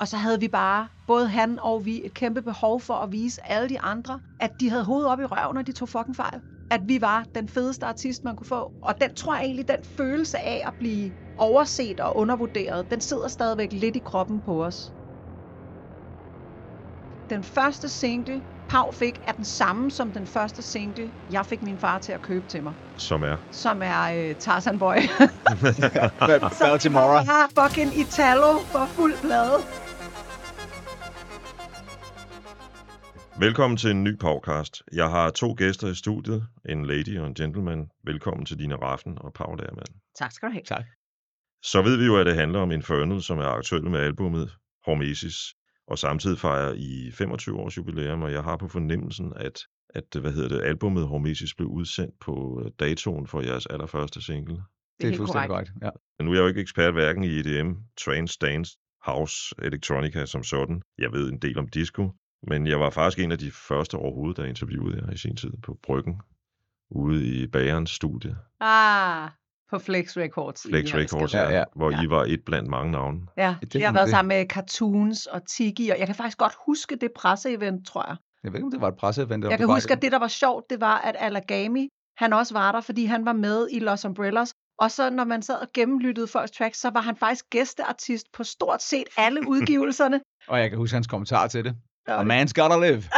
Og så havde vi bare, både han og vi, et kæmpe behov for at vise alle de andre, at de havde hovedet op i røven, når de tog fucking fejl. At vi var den fedeste artist, man kunne få. Og den tror jeg egentlig, den følelse af at blive overset og undervurderet, den sidder stadigvæk lidt i kroppen på os. Den første single, Pau fik, er den samme som den første single, jeg fik min far til at købe til mig. Som er. Som er øh, Tarzan Boy. Bell Tomorrow. har fucking Italo for fuld plade. Velkommen til en ny podcast. Jeg har to gæster i studiet, en lady og en gentleman. Velkommen til Dine Raffen og Pau Lærmand. Tak skal du have. Tak. Så ved vi jo, at det handler om Infernal, som er aktuel med albumet Hormesis, og samtidig fejrer i 25 års jubilæum, og jeg har på fornemmelsen, at, at hvad hedder det, albumet Hormesis blev udsendt på øh, datoen for jeres allerførste single. Det er helt fuldstændig korrekt. Ja. Men nu er jeg jo ikke ekspert hverken i EDM, trance, dance, house, electronica som sådan. Jeg ved en del om disco, men jeg var faktisk en af de første overhovedet, der interviewede jer i sin tid på Bryggen, ude i bagerens studie, Ah, på Flex Records. Flex Records, Ja, ja, ja. hvor Ja. I var et blandt mange navne. Ja, Det det har været det. sammen med Cartoons og Tiki, og jeg kan faktisk godt huske det presseevent, tror jeg. Jeg ved ikke, om det var et presseevent. Jeg kan var huske, at det, der var sjovt, det var, at Alagami, han også var der, fordi han var med i Los Umbrellas. Og så når man sad og gennemlyttede folks tracks, så var han faktisk gæsteartist på stort set alle udgivelserne. Og jeg kan huske hans kommentar til det. A det- man's gotta live.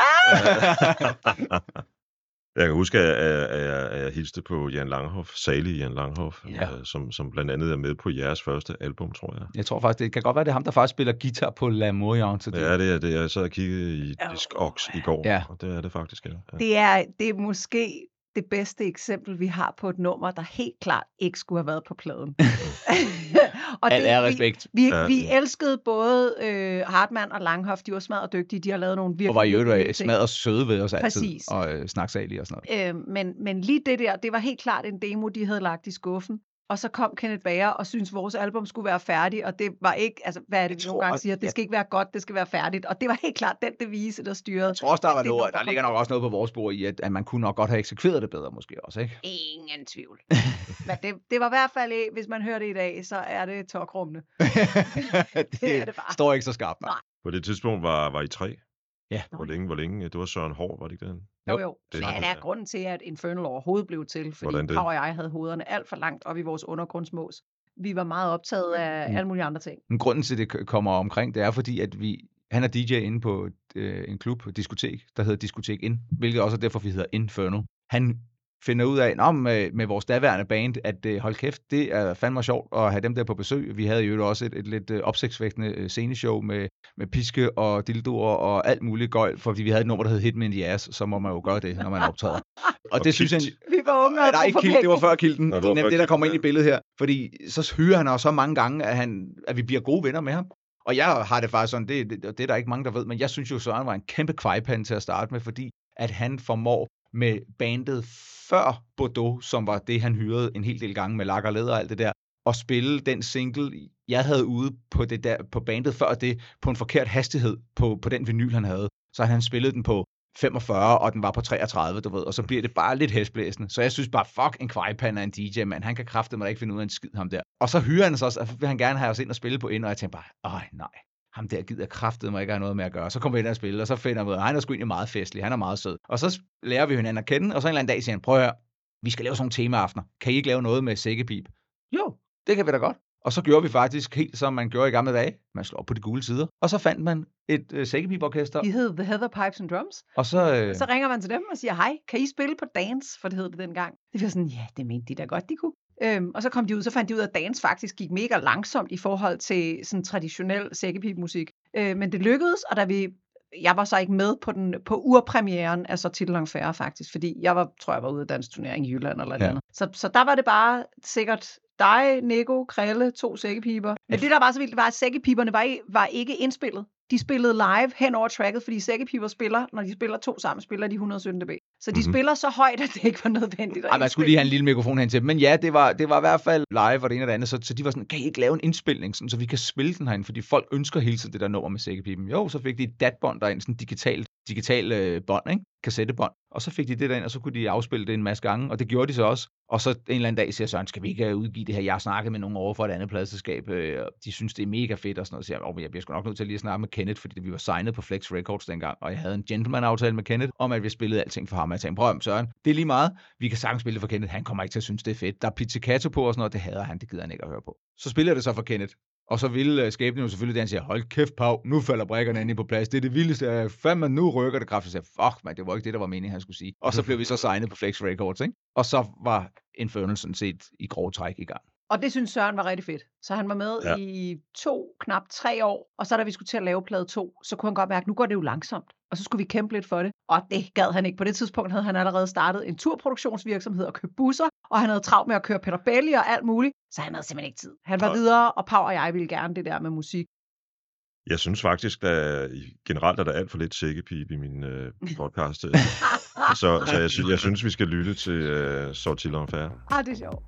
Jeg kan huske, at, at, at, jeg, at jeg hilste på Jan Langhoff, salig Jan Langhoff, Ja. øh, som, som blandt andet er med på jeres første album, tror jeg. Jeg tror faktisk, det kan godt være, det er ham, der faktisk spiller guitar på La Moyante. Ja, det er det. Jeg sad og kiggede i Ja. Discogs i går, Ja. og det er det faktisk, ja. ja. Det er, det er måske det bedste eksempel, vi har på et nummer, der helt klart ikke skulle have været på pladen. og Al ære vi- respekt. Vi, Ja. vi elskede både øh, Hartmann og Langhoff. De var smadret dygtige. De har lavet nogle virkelig Og var i øvrigt smadret søde ved os altid. Præcis. Og øh, snaksalige og sådan noget. Øh, men, men lige det der, det var helt klart en demo, de havde lagt i skuffen. Og så kom Kenneth Bager og syntes, vores album skulle være færdigt, og det var ikke, altså hvad er det, vi nogle gange siger, det ja. skal ikke være godt, det skal være færdigt. Og det var helt klart den devise, der styrede. Jeg tror også, der, var Det noget, noget, der ligger nok også noget på vores bord i, at, at man kunne nok godt have eksekveret det bedre måske også, ikke? Ingen tvivl. Men det, det var i hvert fald, hvis man hører det i dag, så er det tokrummende. det, er det bare. står ikke så skarpt. Nej. Nej. På det tidspunkt var, var I tre. Ja. Hvor længe, hvor længe? Det var Søren Hård, var det ikke det? Jo, Jo, det Det er er ja. grunden til, at Infernal overhovedet blev til, fordi? Pau og jeg havde hovederne alt for langt op i vores undergrundsmås. Vi var meget optaget af Mm. alle mulige andre ting. Men grunden til, at det kommer omkring, det er fordi, at vi, han er DJ inde på øh, en klub, diskotek, der hedder Diskotek Ind, hvilket også er derfor, vi hedder Inferno. Han finder ud af, nå, med, med vores daværende band, at øh, hold kæft, det er fandme sjovt at have dem der på besøg. Vi havde jo også et, et lidt øh, opsigtsvækkende øh, sceneshow med, med piske og dildoer og alt muligt gøjl, fordi vi havde et nummer, der hed Hit Me in the Ass, så må man jo gøre det, når man optræder. Og, Og det synes jeg, kilt. Vi var unge og Nej, ikke Kild, det var før Kilden. Nå, Det var før det, der kommer ind i billedet her. Fordi så hyrer han os så mange gange, at, han, at vi bliver gode venner med ham. Og jeg har det faktisk sådan, det, det, det er der ikke mange, der ved, men jeg synes jo, Søren var en kæmpe kvejpande til at starte med, fordi at han formår med bandet før Bordeaux, som var det, han hyrede en hel del gange med lak og læder og alt det der, og spille den single, jeg havde ude på, det der, på bandet før det, på en forkert hastighed på, på den vinyl, han havde. Så han spillede den på 45, og den var på 33, du ved, og så bliver det bare lidt hæsblæsende. Så jeg synes bare, fuck en kvejpande af en DJ, mand. Han kan kraftedeme ikke finde ud af en skid, ham der. Og så hyrer han os også, at vil han gerne have os ind og spille på ind, og jeg tænker bare, ej nej, ham der gider kraftedeme ikke have noget med at gøre. Så kommer vi ind og spille, og så finder vi ud af, han er sgu egentlig meget festlig, han er meget sød. Og så lærer vi hinanden at kende, og så en eller anden dag siger han, prøv at høre, vi skal lave sådan nogle temaaftener. Kan I ikke lave noget med sækkepip? Jo, det kan vi da godt. Og så gjorde vi faktisk helt som man gjorde i gamle dage. Man slår op på de gule sider. Og så fandt man et øh, sækkepiporkester. De hed The Heather Pipes and Drums. Og så, øh, Så ringer man til dem og siger, hej, kan I spille på dance? For det hed det dengang. Det var sådan, ja, det mente de da godt, de kunne. Øhm, og så kom de ud, så fandt de ud af, at dance faktisk gik mega langsomt i forhold til sådan traditionel sækkepipmusik. Øh, men det lykkedes, og da vi jeg var så ikke med på, den, på urpremieren af så titlen færre faktisk, fordi jeg var, tror jeg var ude af dansk turnering i Jylland eller Ja. andet. Så, så der var det bare sikkert dig, Nico, Krille, to sækkepiber. Men det, der var så vildt, var, at sækkepiberne var, var ikke indspillet. De spillede live hen over tracket, fordi sækkepiber spiller, når de spiller to sammen, spiller de 117 dB. Så de Mhm. mm-hmm. spiller så højt, at det ikke var nødvendigt at Ej, man skulle lige have en lille mikrofon hen til. Men ja, det var, det var i hvert fald live og det ene og det andet. Så, så de var sådan, kan I ikke lave en indspilning, sådan, så vi kan spille den herinde? Fordi folk ønsker hele tiden det der nummer med sækkepipen. Jo, så fik de et datbånd derinde, sådan digitalt digital øh, bånd, ikke? kassettebånd. Og så fik de det derind, og så kunne de afspille det en masse gange, og det gjorde de så også. Og så en eller anden dag siger Søren, skal vi ikke øh, udgive det her? Jeg har snakket med nogen over for et andet pladselskab, øh, og de synes, det er mega fedt og sådan noget. Så jeg, oh, jeg bliver sgu nok nødt til at lige at snakke med Kenneth, fordi vi var signet på Flex Records dengang, og jeg havde en gentleman-aftale med Kenneth om, at vi spillede alting for ham. Jeg tænkte, prøv Søren, det er lige meget. Vi kan sagtens spille det for Kenneth. Han kommer ikke til at synes, det er fedt. Der er pizzicato på og sådan noget, det hader han, det gider han ikke at høre på. Så spiller det så for Kenneth. Og så ville uh, skæbnen jo selvfølgelig det, han siger, hold kæft, Pau, nu falder brækkerne ind på plads. Det er det vildeste. Jeg fandme, nu rykker det kraftigt. Jeg siger, fuck, man, det var ikke det, der var meningen, han skulle sige. Og så blev vi så signet på Flex Records, ikke? Og så var Infernal sådan set i grov træk i gang. Og det synes Søren var rigtig fedt. Så han var med ja. i to, knap tre år. Og så da vi skulle til at lave plade to, så kunne han godt mærke, at nu går det jo langsomt. Og så skulle vi kæmpe lidt for det. Og det gad han ikke. På det tidspunkt havde han allerede startet en turproduktionsvirksomhed og købt busser. Og han havde travlt med at køre Peter Belli og alt muligt. Så han havde simpelthen ikke tid. Han var videre, og Pau og jeg ville gerne det der med musik. Jeg synes faktisk, at generelt er der alt for lidt sækkepip i min øh, podcast. så så jeg, sy- jeg synes, vi skal lytte til øh, Sortil Fair. Ah, det er sjovt.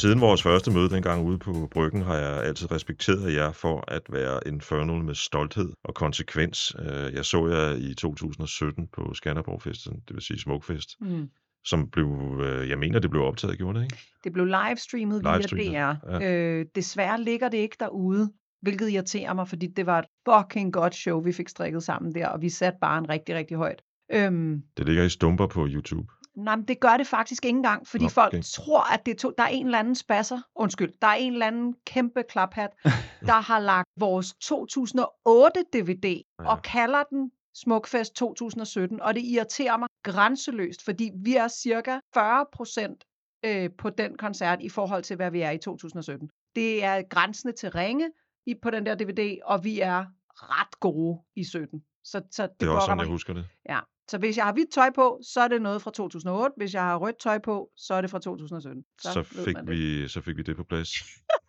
Siden vores første møde dengang ude på Bryggen, har jeg altid respekteret jer for at være infernal med stolthed og konsekvens. Øh, jeg så jer i 2017 på Skanderborg Festen, det vil sige Smukfest, mm. som blev, øh, jeg mener, det blev optaget, gjorde det ikke? Det blev livestreamet via DR. Ja. Øh, desværre ligger det ikke derude, hvilket irriterer mig, fordi det var et fucking godt show, vi fik strikket sammen der, og vi satte bare en rigtig, rigtig højt. Øhm, det ligger i stumper på YouTube. Nej, men det gør det faktisk ikke engang, fordi okay. folk tror, at det er to, der er en eller anden spasser, undskyld, der er en eller anden kæmpe klaphat, der har lagt vores 2008 DVD ja. og kalder den Smukfest 2017, og det irriterer mig grænseløst, fordi vi er cirka 40 procent øh, på den koncert i forhold til, hvad vi er i 2017. Det er grænsende til ringe i, på den der DVD, og vi er ret gode i 17. Så, så det, det er også sådan, mig. jeg husker det. Ja, så hvis jeg har hvidt tøj på, så er det noget fra 2008. Hvis jeg har rødt tøj på, så er det fra 2017. Så, så, fik, vi, så fik vi det på plads.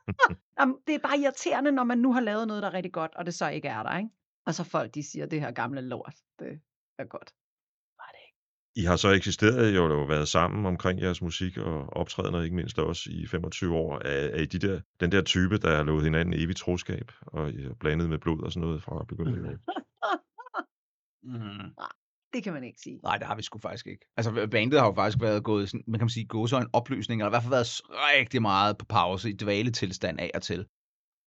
Jamen, det er bare irriterende, når man nu har lavet noget, der er rigtig godt, og det så ikke er der, ikke? Og så folk, de siger, det her gamle lort, det er godt. Var det ikke? I har så eksisteret jo og været sammen omkring jeres musik og optrædener, ikke mindst også i 25 år. Er, er I de der, den der type, der har lovet hinanden evigt troskab og blandet med blod og sådan noget fra begyndelsen? mm. Det kan man ikke sige. Nej, det har vi sgu faktisk ikke. Altså, bandet har jo faktisk været gået, sådan, man kan sige, gået så en opløsning, eller i hvert fald været rigtig meget på pause i dvaletilstand af og til.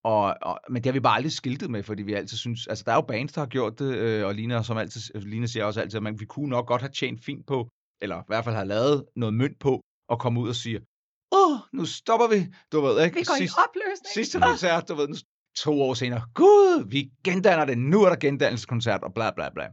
Og, og, men det har vi bare aldrig skiltet med, fordi vi altid synes, altså der er jo bands, der har gjort det, øh, og Lina, som altid, Lina siger også altid, at man, vi kunne nok godt have tjent fint på, eller i hvert fald have lavet noget mønt på, og komme ud og sige, åh, oh, nu stopper vi, du ved ikke. Vi går Sidst, i opløsning. Sidste koncert, du ved, nu, to år senere, gud, vi gendanner det, nu er der gendannelseskoncert, og bla bla bla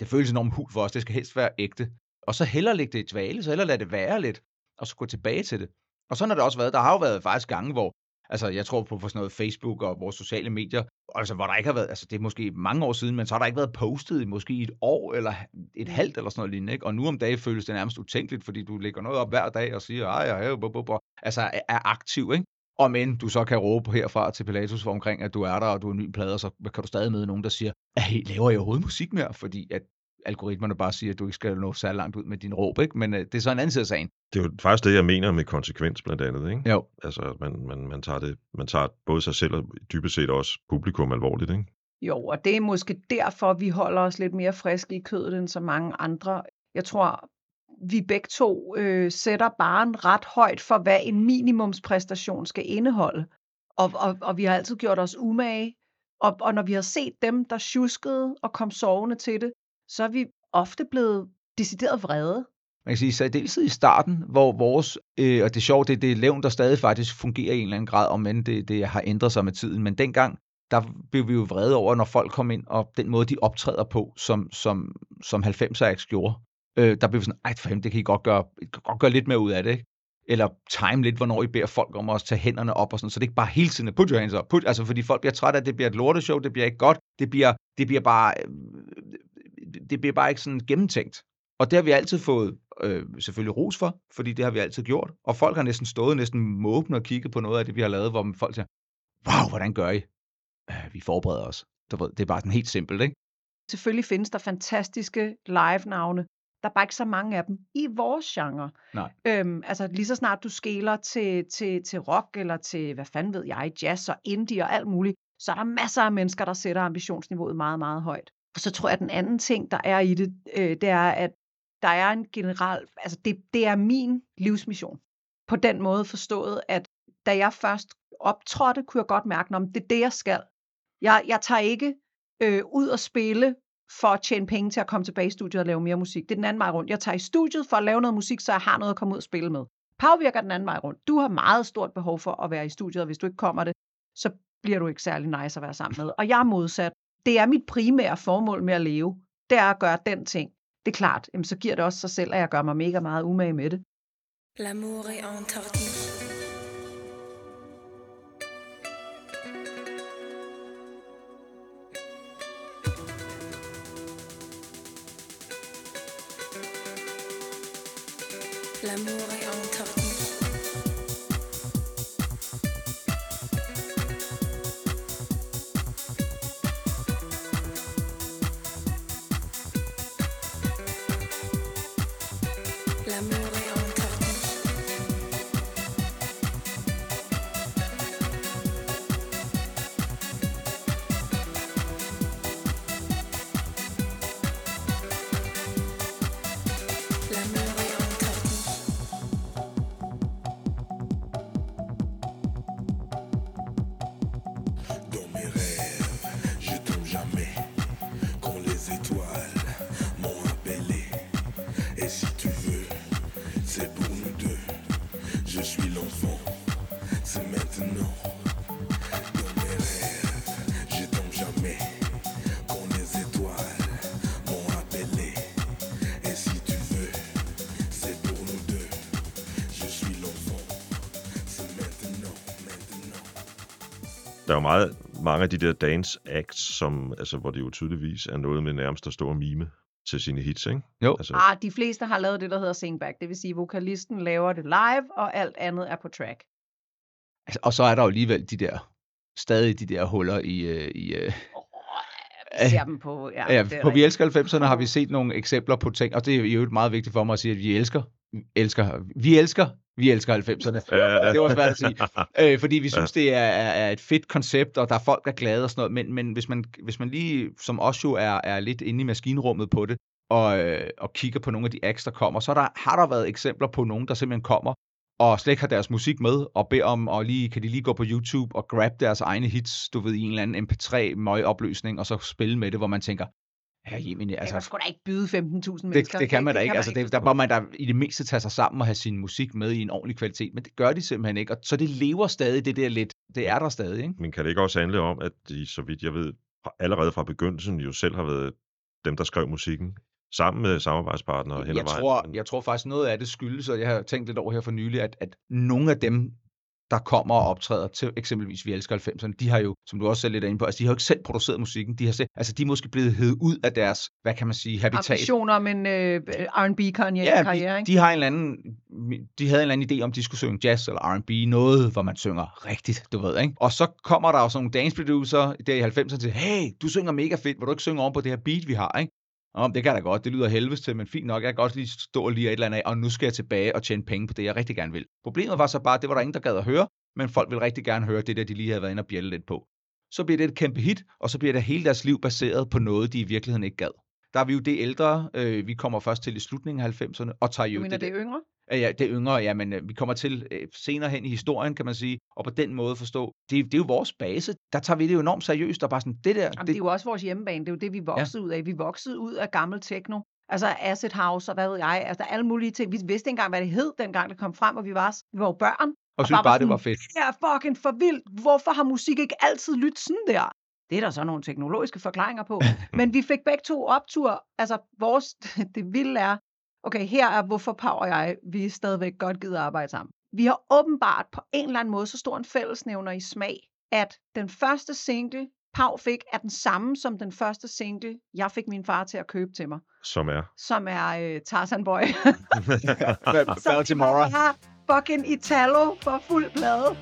det føles enormt hul for os, det skal helst være ægte. Og så hellere lægge det i dvale, så hellere lade det være lidt, og så gå tilbage til det. Og sådan har det også været. Der har jo været faktisk gange, hvor, altså jeg tror på for sådan noget Facebook og vores sociale medier, altså hvor der ikke har været, altså det er måske mange år siden, men så har der ikke været postet i måske et år eller et halvt eller sådan noget lignende, ikke? Og nu om dagen føles det nærmest utænkeligt, fordi du lægger noget op hver dag og siger, ej, jeg bo. altså er aktiv, ikke? Og men du så kan råbe herfra til Pilatus for omkring, at du er der, og du er en ny plade, så kan du stadig møde nogen, der siger, hey, laver jeg overhovedet musik mere? Fordi at algoritmerne bare siger, at du ikke skal nå så langt ud med din råb, ikke? men øh, det er så en anden side af sagen. Det er jo faktisk det, jeg mener med konsekvens blandt andet. Ikke? Jo. Altså, man, man, man, tager det, man tager både sig selv og dybest set også publikum alvorligt. Ikke? Jo, og det er måske derfor, vi holder os lidt mere friske i kødet end så mange andre. Jeg tror, vi begge to øh, sætter baren ret højt for, hvad en minimumspræstation skal indeholde. Og, og, og vi har altid gjort os umage. Og, og når vi har set dem, der tjuskede og kom sovende til det, så er vi ofte blevet decideret vrede. Man kan sige, særdeleshed i starten, hvor vores, øh, og det er sjovt, det, det er levn, der stadig faktisk fungerer i en eller anden grad, om end det, det har ændret sig med tiden, men dengang, der blev vi jo vrede over, når folk kom ind, og den måde, de optræder på, som, som, som 90'er gjorde. Øh, der blev vi sådan, ej for helvede, det kan I godt gøre, I kan godt gøre lidt mere ud af det, ikke? Eller time lidt, hvornår I beder folk om at tage hænderne op og sådan, så det ikke bare hele tiden, put your hands up, put, altså fordi folk bliver trætte af, at det bliver et lorteshow, det bliver ikke godt, det bliver, det bliver bare, øh, det bliver bare ikke sådan gennemtænkt. Og det har vi altid fået øh, selvfølgelig ros for, fordi det har vi altid gjort. Og folk har næsten stået næsten måbende og kigget på noget af det, vi har lavet, hvor folk siger, wow, hvordan gør I? Øh, vi forbereder os. Det er bare sådan helt simpelt, ikke? Selvfølgelig findes der fantastiske live-navne. Der er bare ikke så mange af dem i vores genre. Nej. Øhm, altså lige så snart du skæler til, til, til rock, eller til, hvad fanden ved jeg, jazz og indie og alt muligt, så er der masser af mennesker, der sætter ambitionsniveauet meget, meget højt. Og så tror jeg, at den anden ting, der er i det, øh, det er, at der er en general, altså det, det er min livsmission. På den måde forstået, at da jeg først optrådte, kunne jeg godt mærke, at det er det, jeg skal. Jeg, jeg tager ikke øh, ud og spille for at tjene penge til at komme tilbage i studiet og lave mere musik. Det er den anden vej rundt. Jeg tager i studiet for at lave noget musik, så jeg har noget at komme ud og spille med. Påvirker den anden vej rundt. Du har meget stort behov for at være i studiet, og hvis du ikke kommer det, så bliver du ikke særlig nice at være sammen med. Og jeg er modsat. Det er mit primære formål med at leve. Det er at gøre den ting. Det er klart, jamen, så giver det også sig selv, at jeg gør mig mega meget umage med det. L'amour est interdit. L'amour meget, mange af de der dance acts, som, altså, hvor det jo tydeligvis er noget med nærmest at stå og mime til sine hits, ikke? Jo. Altså... Ah, de fleste har lavet det, der hedder singback. Det vil sige, at vokalisten laver det live, og alt andet er på track. Altså, og så er der jo alligevel de der, stadig de der huller i... Øh, i øh... Vi ser dem på, ja, ja på Vi Elsker 90'erne har vi set nogle eksempler på ting, og det er jo meget vigtigt for mig at sige, at vi elsker, elsker, vi elsker vi elsker 90'erne. Ja, det var svært at sige. Øh, fordi vi synes, det er, er et fedt koncept, og der er folk, der er glade og sådan noget. Men, men hvis, man, hvis man lige, som også jo er, er lidt inde i maskinrummet på det, og, øh, og kigger på nogle af de acts, der kommer, så der, har der været eksempler på nogen, der simpelthen kommer og slet ikke har deres musik med, og beder om, og lige, kan de lige gå på YouTube og grab deres egne hits, du ved, i en eller anden MP3 opløsning og så spille med det, hvor man tænker, Ja, jamen, altså, det kan da ikke byde 15.000 mennesker. Det, det kan man da ikke. Altså, det, der må man da i det mindste tage sig sammen og have sin musik med i en ordentlig kvalitet, men det gør de simpelthen ikke. Og så det lever stadig, det der lidt. Det er der stadig, ikke? Men kan det ikke også handle om, at de, så vidt jeg ved, allerede fra begyndelsen jo selv har været dem, der skrev musikken, sammen med samarbejdspartnere hen jeg tror, jeg tror faktisk noget af det skyldes, og jeg har tænkt lidt over her for nylig, at, at nogle af dem, der kommer og optræder til eksempelvis Vi Elsker 90'erne, de har jo, som du også selv lidt inde på, altså de har jo ikke selv produceret musikken, de har selv, altså de er måske blevet hævet ud af deres, hvad kan man sige, habitat. Ambitioner om en øh, R&B-karriere, ja, de, de, har en eller anden, de havde en eller anden idé om, de skulle synge jazz eller R&B, noget, hvor man synger rigtigt, du ved, ikke? Og så kommer der jo sådan nogle dance producer der i 90'erne til, hey, du synger mega fedt, vil du ikke synge om på det her beat, vi har, ikke? Om det kan da godt, det lyder helvedes til, men fint nok, jeg kan godt lige stå og lige et eller andet af, og nu skal jeg tilbage og tjene penge på det, jeg rigtig gerne vil. Problemet var så bare, at det var der ingen, der gad at høre, men folk vil rigtig gerne høre det der, de lige havde været inde og bjælle lidt på. Så bliver det et kæmpe hit, og så bliver det hele deres liv baseret på noget, de i virkeligheden ikke gad. der er vi jo det ældre. Øh, vi kommer først til i slutningen af 90'erne, og tager Du jo mener, det, det er yngre? Ja, det yngre, ja, men øh, vi kommer til øh, senere hen i historien, kan man sige, og på den måde forstå, det, det er jo vores base. Der tager vi det jo enormt seriøst, og bare sådan, det der, Jamen, det er jo også vores hjemmebane. Det er jo det, vi voksede ja. ud af. Vi voksede ud af gammel techno. Altså acid house og hvad ved jeg. Altså alle mulige ting. Vi vidste ikke engang, hvad det hed, dengang det kom frem, og vi var, vi var jo børn. og synes bare det var fedt. Det er fucking for vildt. Hvorfor har musik ikke altid lyttet sådan der? Det er der så nogle teknologiske forklaringer på. Men vi fik begge to optur. Altså vores, det vilde er, okay, her er hvorfor Pau og jeg, vi er stadigvæk godt gider arbejde sammen. Vi har åbenbart på en eller anden måde så stor en fællesnævner i smag, at den første single, Pau fik, er den samme som den første single, jeg fik min far til at købe til mig, som er. som er øh, Tarzan Boy. Har fucking Italo for fuld plade.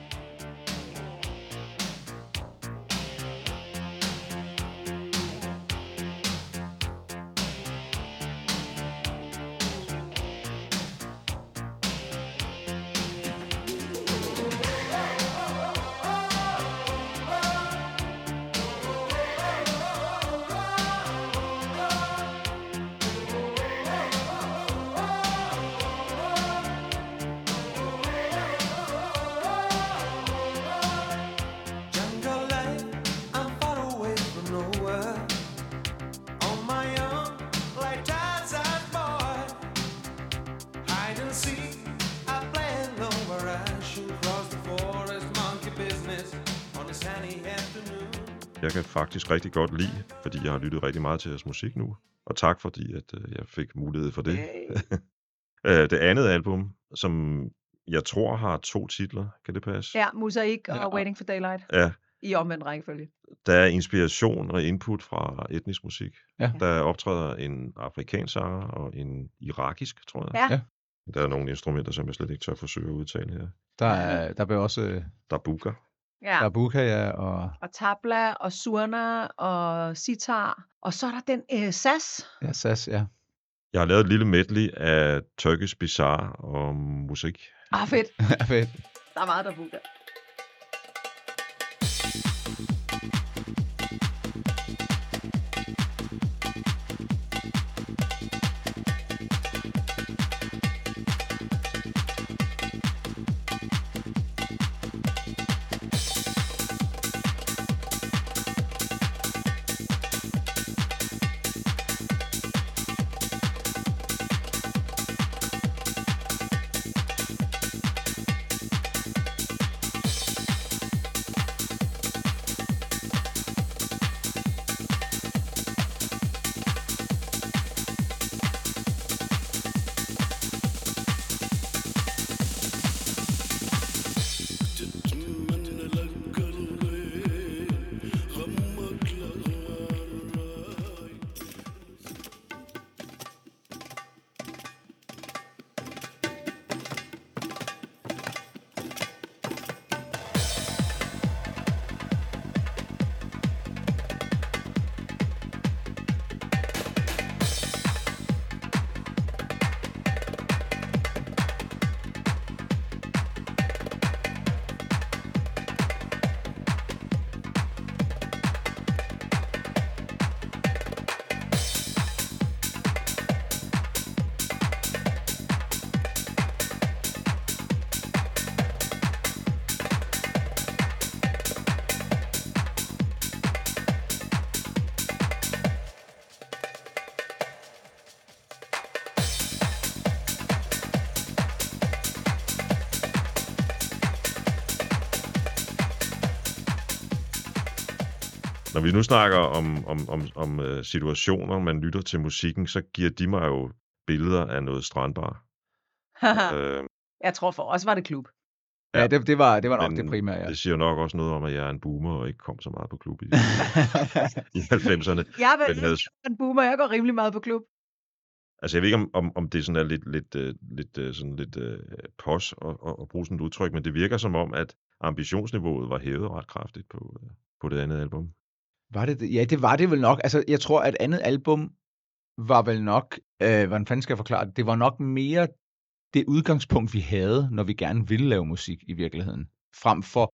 Faktisk rigtig godt lide, fordi jeg har lyttet rigtig meget til jeres musik nu. Og tak fordi, at øh, jeg fik mulighed for det. Øh, det andet album, som jeg tror har to titler, kan det passe? Ja, Mosaik og Ja. Waiting for Daylight ja i omvendt rækkefølge. der er inspiration og input fra etnisk musik. Ja. Der optræder en afrikansk sanger og en irakisk, tror jeg. Ja. Ja. Der er nogle instrumenter, som jeg slet ikke tør forsøge at udtale her. Der, er, der bliver også øh, Der er buka. Ja. der er og Og tabla, og surna, og sitar. Og så er der den øh, sas. ja, sas, ja. Jeg har lavet et lille medley af Turkish Bizarre og musik. Ah, fedt. Fedt. Der er meget, der bukker. Vi nu snakker om, om, om, om øh, situationer, man lytter til musikken, så giver de mig jo billeder af noget strandbar. øh, jeg tror for os var det klub. Ja, Ja. det, det, var, det var nok Men det primære, ja. det siger nok også noget om, at jeg er en boomer og ikke kom så meget på klub i, i 90'erne. Jeg, Men vil, havde, en boomer, jeg går rimelig meget på klub. altså jeg ved ikke, om, om, om det sådan er lidt, lidt, øh, lidt, øh, sådan lidt uh, pos at, at, at bruge sådan et udtryk, men det virker som om, at ambitionsniveauet var hævet ret kraftigt på, øh, på det andet album. Var det det? Ja, det var det vel nok. Altså, jeg tror, at andet album var vel nok, øh, hvordan fanden skal jeg forklare det, det var nok mere det udgangspunkt, vi havde, når vi gerne ville lave musik i virkeligheden, frem for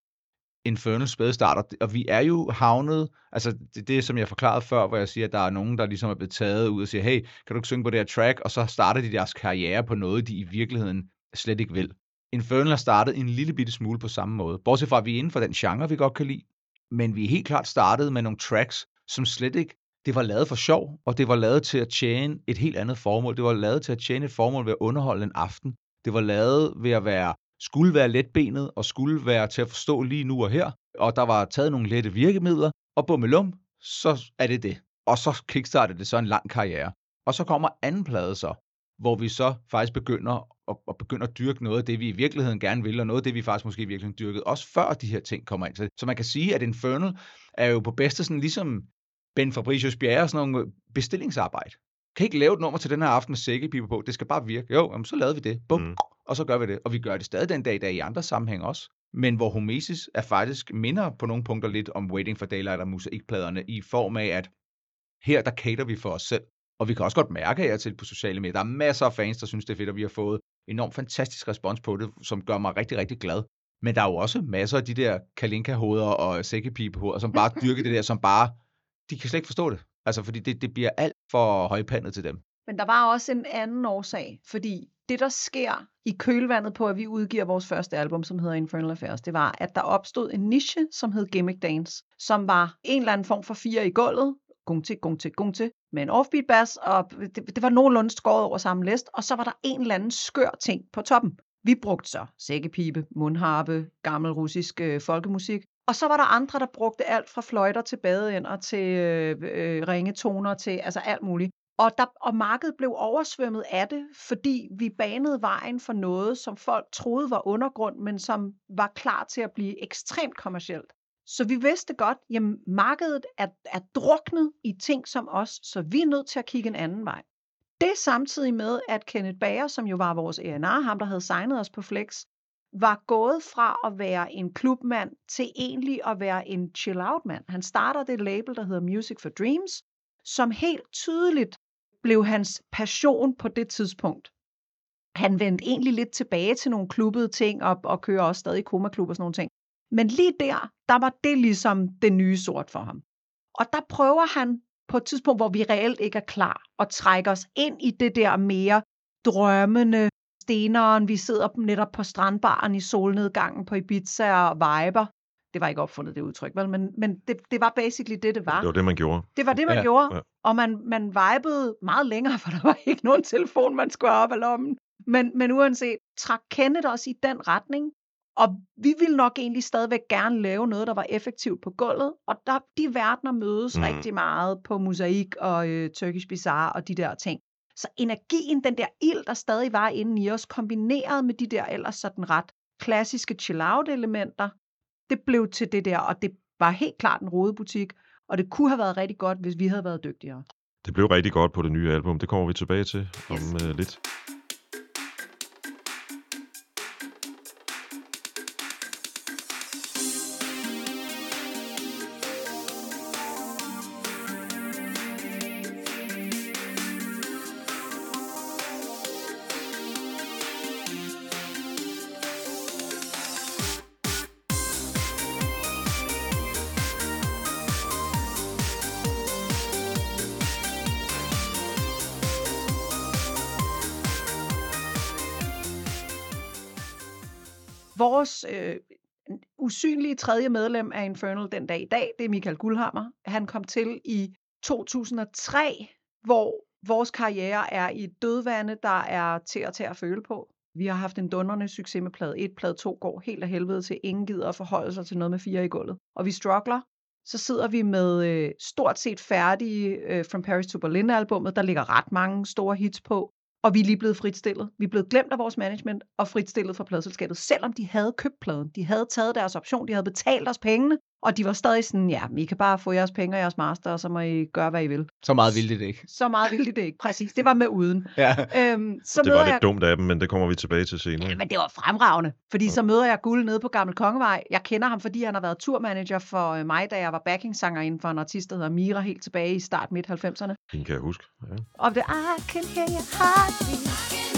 Infernal spæde og vi er jo havnet, altså det, det som jeg forklarede før, hvor jeg siger, at der er nogen, der ligesom er blevet taget ud og siger, hey, kan du ikke synge på det her track, og så starter de deres karriere på noget, de i virkeligheden slet ikke vil. Infernal har startet en lille bitte smule på samme måde, bortset fra, at vi er inden for den genre, vi godt kan lide, men vi er helt klart startet med nogle tracks, som slet ikke, det var lavet for sjov, og det var lavet til at tjene et helt andet formål. Det var lavet til at tjene et formål ved at underholde en aften. Det var lavet ved at være skulle være letbenet og skulle være til at forstå lige nu og her, og der var taget nogle lette virkemidler, og bummelum, så er det det. Og så kickstartede det så en lang karriere. Og så kommer anden plade så, hvor vi så faktisk begynder at, at begynde at dyrke noget af det, vi i virkeligheden gerne vil, og noget af det, vi faktisk måske i virkeligheden dyrkede, også før de her ting kommer ind. Så, så man kan sige, at Infernal er jo på bedste sådan ligesom Ben Fabricius Bjerre, sådan nogle bestillingsarbejde. Kan ikke lave et nummer til den her aften med sækkepiber på, det skal bare virke. Jo, jamen, så lavede vi det. Bum, mm. og så gør vi det. Og vi gør det stadig den dag i dag i andre sammenhæng også. Men hvor Homesis er faktisk minder på nogle punkter lidt om Waiting for Daylight og musikpladerne i form af, at her der cater vi for os selv. Og vi kan også godt mærke jer til på sociale medier. Der er masser af fans, der synes, det er fedt, at vi har fået enormt fantastisk respons på det, som gør mig rigtig, rigtig glad. Men der er jo også masser af de der kalinka-hoveder og sækkepibehoveder, som bare dyrker det der, som bare, de kan slet ikke forstå det. Altså, fordi det, det bliver alt for højpandet til dem. Men der var også en anden årsag, fordi det, der sker i kølvandet på, at vi udgiver vores første album, som hedder Infernal Affairs, det var, at der opstod en niche, som hed Gimmick Dance, som var en eller anden form for fire i gulvet, gung til, gung til, gung til, med en offbeat bass, og det, det var nogenlunde skåret over samme list, og så var der en eller anden skør ting på toppen. Vi brugte så sækkepipe, mundharpe, gammel russisk øh, folkemusik, og så var der andre, der brugte alt fra fløjter til badeender til øh, øh, ringetoner til altså alt muligt. Og, der, og markedet blev oversvømmet af det, fordi vi banede vejen for noget, som folk troede var undergrund, men som var klar til at blive ekstremt kommercielt. Så vi vidste godt, at markedet er, er druknet i ting som os, så vi er nødt til at kigge en anden vej. Det samtidig med, at Kenneth Bager, som jo var vores A&R, ham der havde signet os på Flex, var gået fra at være en klubmand til egentlig at være en chill-out-mand. Han starter det label, der hedder Music for Dreams, som helt tydeligt blev hans passion på det tidspunkt. Han vendte egentlig lidt tilbage til nogle klubbede ting og, og kører også stadig komaklub og sådan nogle ting. Men lige der, der var det ligesom det nye sort for ham. Og der prøver han på et tidspunkt, hvor vi reelt ikke er klar, at trække os ind i det der mere drømmende, steneren, vi sidder netop på strandbaren i solnedgangen på Ibiza og viber. Det var ikke opfundet, det udtryk, vel? men, men det, det var basically det, det var. Det var det, man gjorde. Det var det, man Ja, gjorde, ja. og man, man vibede meget længere, for der var ikke nogen telefon, man skulle have op af lommen. Men, men uanset, trak Kenneth os i den retning, og vi ville nok egentlig stadigvæk gerne lave noget, der var effektivt på gulvet, og der, de verdener mødes Mm. rigtig meget på mosaik og øh, Turkish Bazaar og de der ting. Så energien, den der ild, der stadig var inde i os, kombineret med de der ellers sådan ret klassiske chill-out-elementer, det blev til det der, og det var helt klart en rodebutik, og det kunne have været rigtig godt, hvis vi havde været dygtigere. Det blev rigtig godt på det nye album. Det kommer vi tilbage til om Yes. øh, lidt. Endelige tredje medlem af Infernal den dag i dag, det er Michael Guldhammer. Han kom til i 2003, hvor vores karriere er i dødvande, der er til at tage at føle på. Vi har haft en dundrende succes med plade 1, plade 2 går helt af helvede til. Ingen gider at forholde sig til noget med fire i gulvet. Og vi struggler. Så sidder vi med øh, stort set færdige øh, From Paris to Berlin albummet. Der ligger ret mange store hits på. Og vi er lige blevet fritstillet. Vi er blevet glemt af vores management og fritstillet fra pladselskabet, selvom de havde købt pladen. De havde taget deres option, de havde betalt os pengene, og de var stadig sådan, ja, I kan bare få jeres penge og jeres master, og så må I gøre, hvad I vil. Så meget ville det ikke. Så meget ville de det ikke. Præcis, det var med uden. Ja. Øhm, så Det var lidt jeg... dumt af dem, men det kommer vi tilbage til senere. Ja, men det var fremragende, fordi så møder jeg Guld nede på Gammel Kongevej. Jeg kender ham, fordi han har været turmanager for øh, mig, da jeg var backingsanger inden for en artist, der hedder Mira, helt tilbage i start midt 90'erne. Den kan jeg huske. Ja. Og det, I can hear your heartbeat.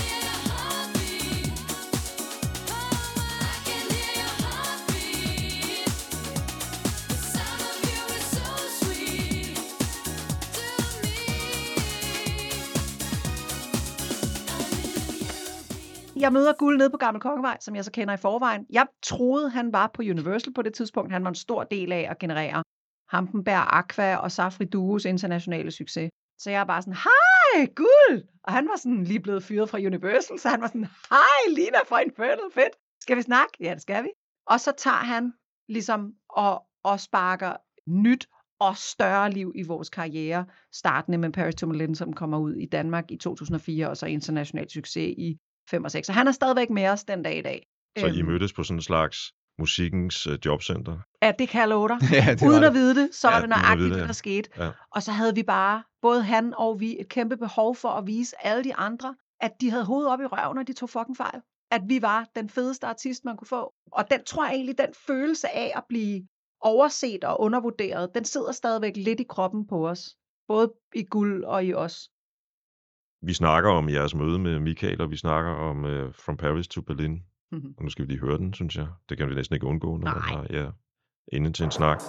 Jeg møder Guld nede på Gammel Kongevej, som jeg så kender i forvejen. Jeg troede, han var på Universal på det tidspunkt. Han var en stor del af at generere Hampenberg, Aqua og Safri Duos internationale succes. Så jeg er bare sådan, hej, Guld! Og han var sådan lige blevet fyret fra Universal, så han var sådan, hej, Lina fra Infernal, fedt. Skal vi snakke? Ja, det skal vi. Og så tager han ligesom og, og sparker nyt og større liv i vores karriere, startende med Paris to Berlin, som kommer ud i Danmark i 2004, og så international succes i 5 og 6. Så han er stadigvæk med os den dag i dag. Så I Øhm, mødtes på sådan en slags musikkens øh, jobcenter? Ja, det kan jeg love dig. ja, det Uden det. at vide det, så Ja, det nøjagtigt det, det, der skete. Ja. Og så havde vi bare, både han og vi, et kæmpe behov for at vise alle de andre, at de havde hovedet op i røven, og de tog fucking fejl. At vi var den fedeste artist, man kunne få. Og den tror jeg egentlig, den følelse af at blive overset og undervurderet, den sidder stadigvæk lidt i kroppen på os. Både i guld og i os. Vi snakker om jeres møde med Michael, og vi snakker om uh, From Paris to Berlin. Mhm. Og nu skal vi lige høre den, synes jeg. Det kan vi næsten ikke undgå, når man Nej. har ja, inde til en snak.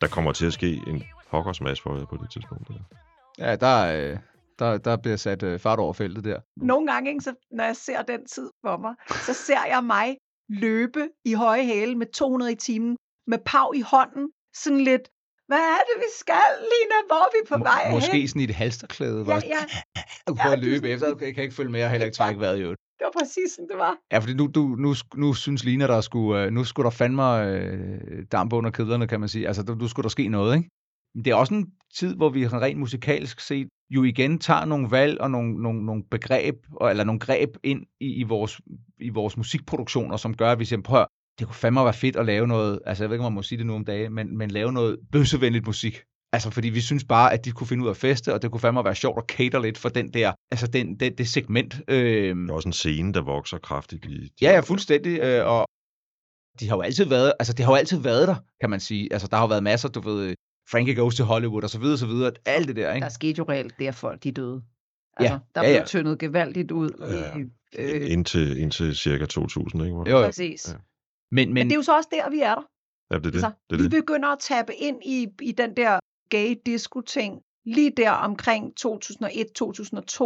Der kommer til at ske en pokkers masse for jer på det tidspunkt. Der. Ja, der, øh, der, der bliver sat øh, fart over feltet der. Nogle gange, ikke, så, når jeg ser den tid for mig, så ser jeg mig løbe i høje hæle med 200 i timen, med pav i hånden, sådan lidt, hvad er det, vi skal, Lina? Hvor er vi på Må- vej Måske hen? sådan i et halsterklæde, hvor Ja, ja, du prøver at ja, løbe det- efter. Jeg kan ikke følge med, og heller ikke trække vejret i øvrigt det var præcis som det var. Ja, fordi nu, du, nu, nu synes Lina, der skulle, øh, nu skulle der fandme øh, dampe under kedlerne, kan man sige. Altså, du, du skulle der ske noget, ikke? Men det er også en tid, hvor vi rent musikalsk set jo igen tager nogle valg og nogle, nogle, nogle begreb, og- eller nogle greb ind i, i, vores, i vores musikproduktioner, som gør, at vi siger, prøv det kunne fandme være fedt at lave noget, altså jeg ved ikke, om man må sige det nu om dagen, men, men lave noget bøssevenligt musik. Altså, fordi vi synes bare, at de kunne finde ud af at feste, og det kunne fandme være sjovt at cater lidt for den der, altså den, det, det segment. Øh, Der er også en scene, der vokser kraftigt i... Ja, ja, fuldstændig. Øh, og de har jo altid været, altså det har jo altid været der, kan man sige. Altså der har jo været masser, du ved, Frankie Goes to Hollywood og så videre, så videre. Alt det der, ikke? Der skete jo reelt det, at folk de døde. Ja, Altså, der ja, blev ja. tyndet gevaldigt ud. Ja. i, øh, Indtil, indtil cirka 2000, ikke? Jo, jo. præcis. Ja. Men, Men men, det er jo så også der, vi er der. Ja, det er det. Altså, det, er vi det. begynder at tappe ind i, i den der gay disco-ting lige der omkring 2001-2002.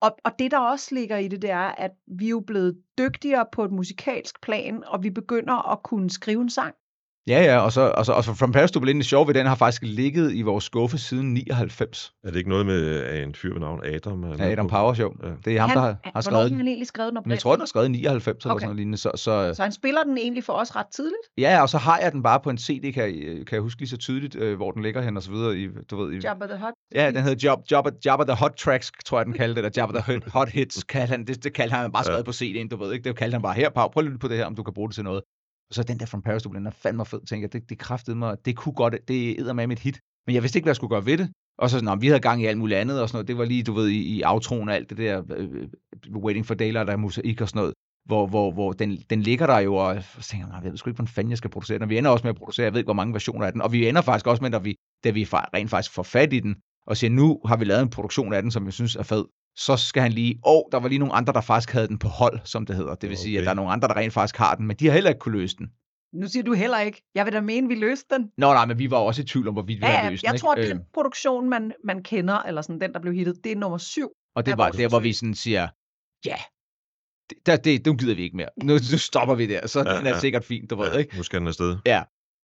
Og, og det, der også ligger i det, det er, at vi er jo blevet dygtigere på et musikalsk plan, og vi begynder at kunne skrive en sang ja, ja, og så, og så, og så From Paris to Berlin, det sjove ved den har faktisk ligget i vores skuffe siden 99. Er det ikke noget med at en fyr ved navn Adam? er med Ja, Adam på? Power Show. Ja. Det er ham, han, der har, han- har skrevet har den. han egentlig skrevet den Men jeg tror, den er skrevet i 99 eller Okay. sådan noget lignende. Så, så, Så han spiller den egentlig for os ret tidligt. ja, og så har jeg den bare på en CD, kan, jeg- kan jeg huske lige så tydeligt, øh, hvor den ligger hen og så videre. I, du ved, i, Jabba the Hutt. Ja, den hedder Job, Jabba, Jabba the Hot Tracks, tror jeg, den kaldte det, eller Jabba the Hot, hot Hits, kaldte han, det, det kaldte han bare skrevet Ja. på CD'en, du ved ikke, det kaldte han bare her, Pau, prøv at lytte på det her, om du kan bruge det til noget. Og så den der From Paris to Berlin, er fandme fed, tænker jeg, det, det kræftede mig, det kunne godt, det æder med mit hit, men jeg vidste ikke, hvad jeg skulle gøre ved det. Og så, sådan, vi havde gang i alt muligt andet og sådan noget, det var lige, du ved, i, i aftroen og alt det der, øh, øh Waiting for Daylight, der mosaik og sådan noget, hvor, hvor, hvor den, den ligger der jo, og så tænker jeg, jeg ved sgu ikke, hvordan fanden jeg skal producere den, og vi ender også med at producere, jeg ved ikke, hvor mange versioner af den, og vi ender faktisk også med, at vi, da vi rent faktisk får fat i den, og siger, nu har vi lavet en produktion af den, som jeg synes er fed, så skal han lige, åh, der var lige nogle andre, der faktisk havde den på hold, som det hedder. Det vil sige, at Okay. der er nogle andre, der rent faktisk har den, men de har heller ikke kunne løse den. Nu siger du heller ikke. Jeg vil da mene, vi løste den. Nå nej, men vi var også i tvivl om, hvorvidt vi Ja, havde ja, løst jeg den. tror, at ikke? den Øh, produktion, man, man kender, eller sådan den, der blev hittet, det er nummer syv. Og det var der, hvor vi sådan siger, ja, det, der, det, nu gider vi ikke mere. Nu, nu stopper vi der, så Ja, ja, den er ja. sikkert fint, du ved, Ja, ikke? nu skal den afsted.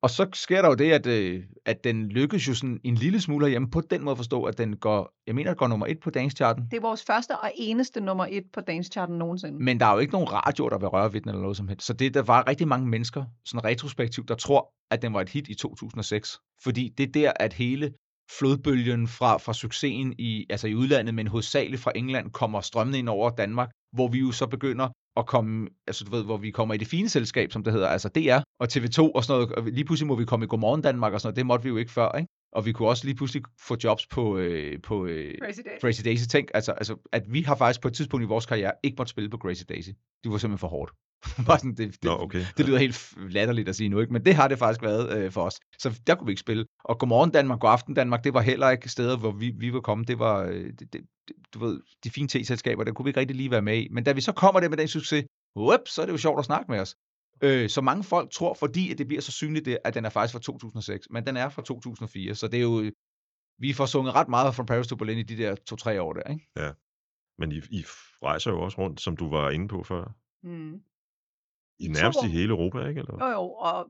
Og så sker der jo det, at, øh, at den lykkes jo sådan en lille smule hjemme på den måde at forstå, at den går, jeg mener, går nummer et på dancecharten. Det er vores første og eneste nummer et på Dance-charten nogensinde. Men der er jo ikke nogen radio, der vil røre ved den eller noget som helst. Så det, der var rigtig mange mennesker, sådan retrospektivt, der tror, at den var et hit i 2006. Fordi det er der, at hele flodbølgen fra, fra succesen i, altså i udlandet, men hovedsageligt fra England, kommer strømmende ind over Danmark, hvor vi jo så begynder at komme, altså du ved, hvor vi kommer i det fine selskab, som det hedder, altså DR og TV2 og sådan noget. Og lige pludselig må vi komme i Godmorgen Danmark og sådan noget. Det måtte vi jo ikke før, ikke? Og vi kunne også lige pludselig få jobs på, øh, på øh, Crazy Daisy. Tænk, altså, altså, at vi har faktisk på et tidspunkt i vores karriere ikke måtte spille på Crazy Daisy. Det var simpelthen for hårdt. Bare sådan, det, det, Nå, okay. det lyder helt latterligt at sige nu, ikke? men det har det faktisk været øh, for os. Så der kunne vi ikke spille. Og Godmorgen Danmark, Godaften Danmark, det var heller ikke steder, hvor vi, vi var kommet. Det var, øh, det, det, du ved, de fine te-selskaber, der kunne vi ikke rigtig lige være med i. Men da vi så kommer der med den succes, whoop, så er det jo sjovt at snakke med os. Øh, så mange folk tror, fordi at det bliver så synligt, det, at den er faktisk fra 2006, men den er fra 2004, så det er jo, vi får sunget ret meget fra Paris to Berlin i de der to-tre år der, ikke? Men I, I rejser jo også rundt, som du var inde på før. Mm. I, nærmest i hele Europa, ikke? Eller? Jo, jo, og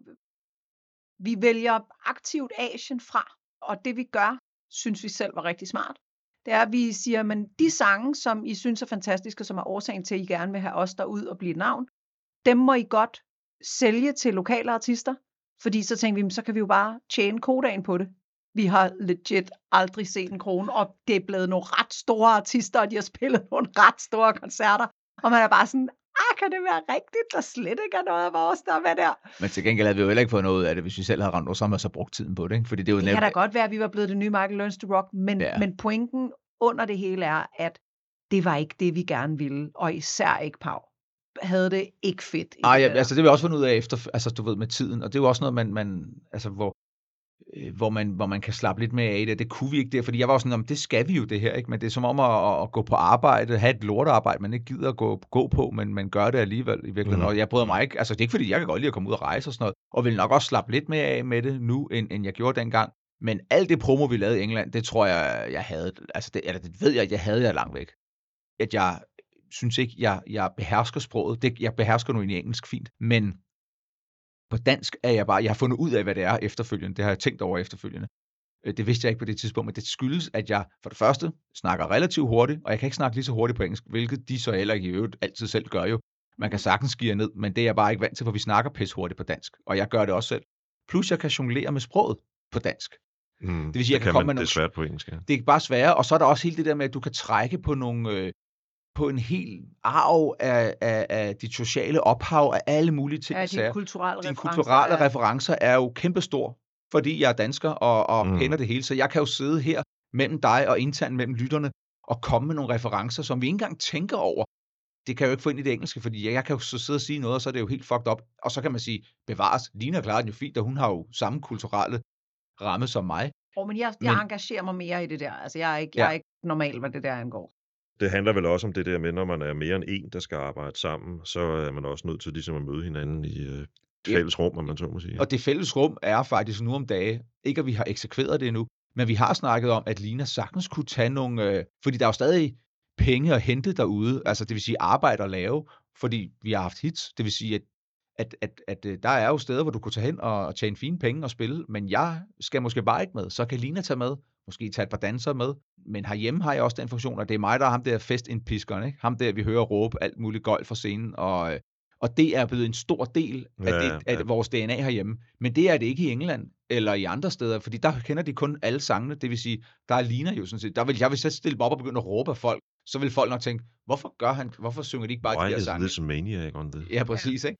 vi vælger aktivt Asien fra, og det vi gør, synes vi selv var rigtig smart. Det er, at vi siger, men de sange, som I synes er fantastiske, som er årsagen til, at I gerne vil have os derud og blive et navn, dem må I godt sælge til lokale artister, fordi så tænker vi, "Men så kan vi jo bare tjene kodagen på det. Vi har legit aldrig set en krone, og det er blevet nogle ret store artister, og de har spillet nogle ret store koncerter, og man er bare sådan, ah, kan det være rigtigt, der slet ikke er noget af vores, der er med der? Men til gengæld havde vi jo heller ikke fået noget ud af det, hvis vi selv havde over, så havde vi så brugt tiden på det, ikke? Fordi det er jo Det kan da godt være, at vi var blevet det nye Michael Learns to Rock, men, Ja. men pointen under det hele er, at det var ikke det, vi gerne ville, og især ikke Pau. Havde det ikke fedt. Nej, ja, altså det vil jeg også finde ud af efter, altså du ved, med tiden, og det er jo også noget, man, man altså hvor, hvor, man, hvor man kan slappe lidt mere af det. Det kunne vi ikke der, fordi jeg var sådan, om det skal vi jo det her, ikke? Men det er som om at, at gå på arbejde, have et lortearbejde, man ikke gider at gå, gå på, men man gør det alligevel i virkeligheden. Mm. Og jeg bryder mig ikke, altså det er ikke fordi, jeg kan godt lide at komme ud og rejse og sådan noget, og vil nok også slappe lidt mere af med det nu, end, end jeg gjorde dengang. Men alt det promo, vi lavede i England, det tror jeg, jeg havde, altså det, eller det ved jeg, jeg havde jeg langt væk. At jeg synes ikke, jeg, jeg behersker sproget. Det, jeg behersker nu i engelsk fint, men på dansk er jeg bare, jeg har fundet ud af, hvad det er efterfølgende. Det har jeg tænkt over efterfølgende. Øh, Det vidste jeg ikke på det tidspunkt, men det skyldes, at jeg for det første snakker relativt hurtigt, og jeg kan ikke snakke lige så hurtigt på engelsk, hvilket de så heller ikke i øvrigt altid selv gør jo. Man kan sagtens give ned, men det er jeg bare ikke vant til, for vi snakker pis hurtigt på dansk, og jeg gør det også selv. Plus jeg kan jonglere med sproget på dansk. Mm, Det vil sige, jeg det kan komme med man, nogle- Det er svært på engelsk, ja. Det er bare sværere, og så er der også hele det der med, at du kan trække på nogle, øh, på en hel arv af, af, af dit sociale ophav, af alle mulige ting. ja, de kulturelle dine referencer kulturelle er- referencer er jo kæmpestor, fordi jeg er dansker og, og Mm. kender det hele. Så jeg kan jo sidde her mellem dig og internt mellem lytterne og komme med nogle referencer, som vi ikke engang tænker over. Det kan jeg jo ikke få ind i det engelske, fordi jeg kan jo så sidde og sige noget, og så er det jo helt fucked up. Og så kan man sige, bevares, Lina klarer den jo fint, og hun har jo samme kulturelle ramme som mig. Oh, men jeg, jeg Men- engagerer mig mere i det der. Altså, jeg er ikke, Ja. jeg er ikke normal, hvad det der angår. Det handler vel også om det der med, når man er mere end en, der skal arbejde sammen, så er man også nødt til ligesom at møde hinanden i øh, fælles rum, om man så må sige. Og det fælles rum er faktisk nu om dage, ikke at vi har eksekveret det endnu, men vi har snakket om, at Lina sagtens kunne tage nogle, øh, fordi der er jo stadig penge at hente derude, altså det vil sige arbejde at lave, fordi vi har haft hits, det vil sige, at, at, at, at øh, der er jo steder, hvor du kunne tage hen og, og tjene fine penge og spille, men jeg skal måske bare ikke med, så kan Lina tage med, måske tage et par danser med, men herhjemme har jeg også den funktion, at det er mig, der er ham der festindpiskeren, ikke? ham der, vi hører råbe alt muligt gøjl fra scenen, og, øh, og det er blevet en stor del af, Ja, det, af ja. vores DNA herhjemme. Men det er det ikke i England eller i andre steder, fordi der kender de kun alle sangene. Det vil sige, der er Lina jo sådan set. Der vil, jeg vil selv stille mig op og begynde at råbe af folk, så vil folk nok tænke, hvorfor gør han, hvorfor synger de ikke bare Why de is sange? this maniac on the... Ja, præcis, ikke?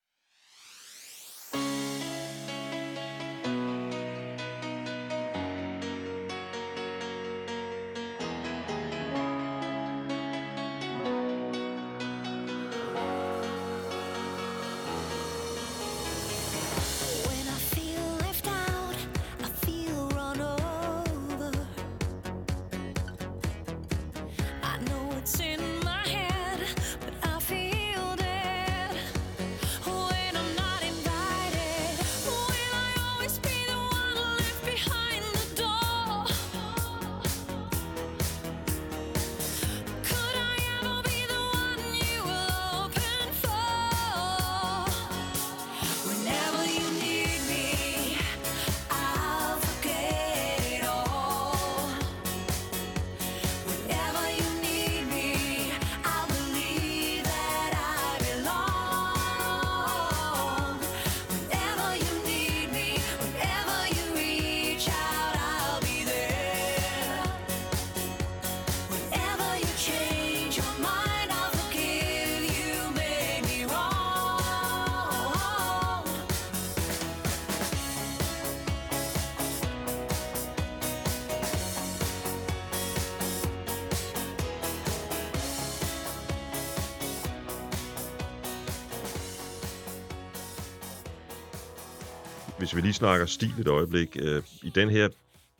Hvis vi lige snakker stil et øjeblik, øh, i den her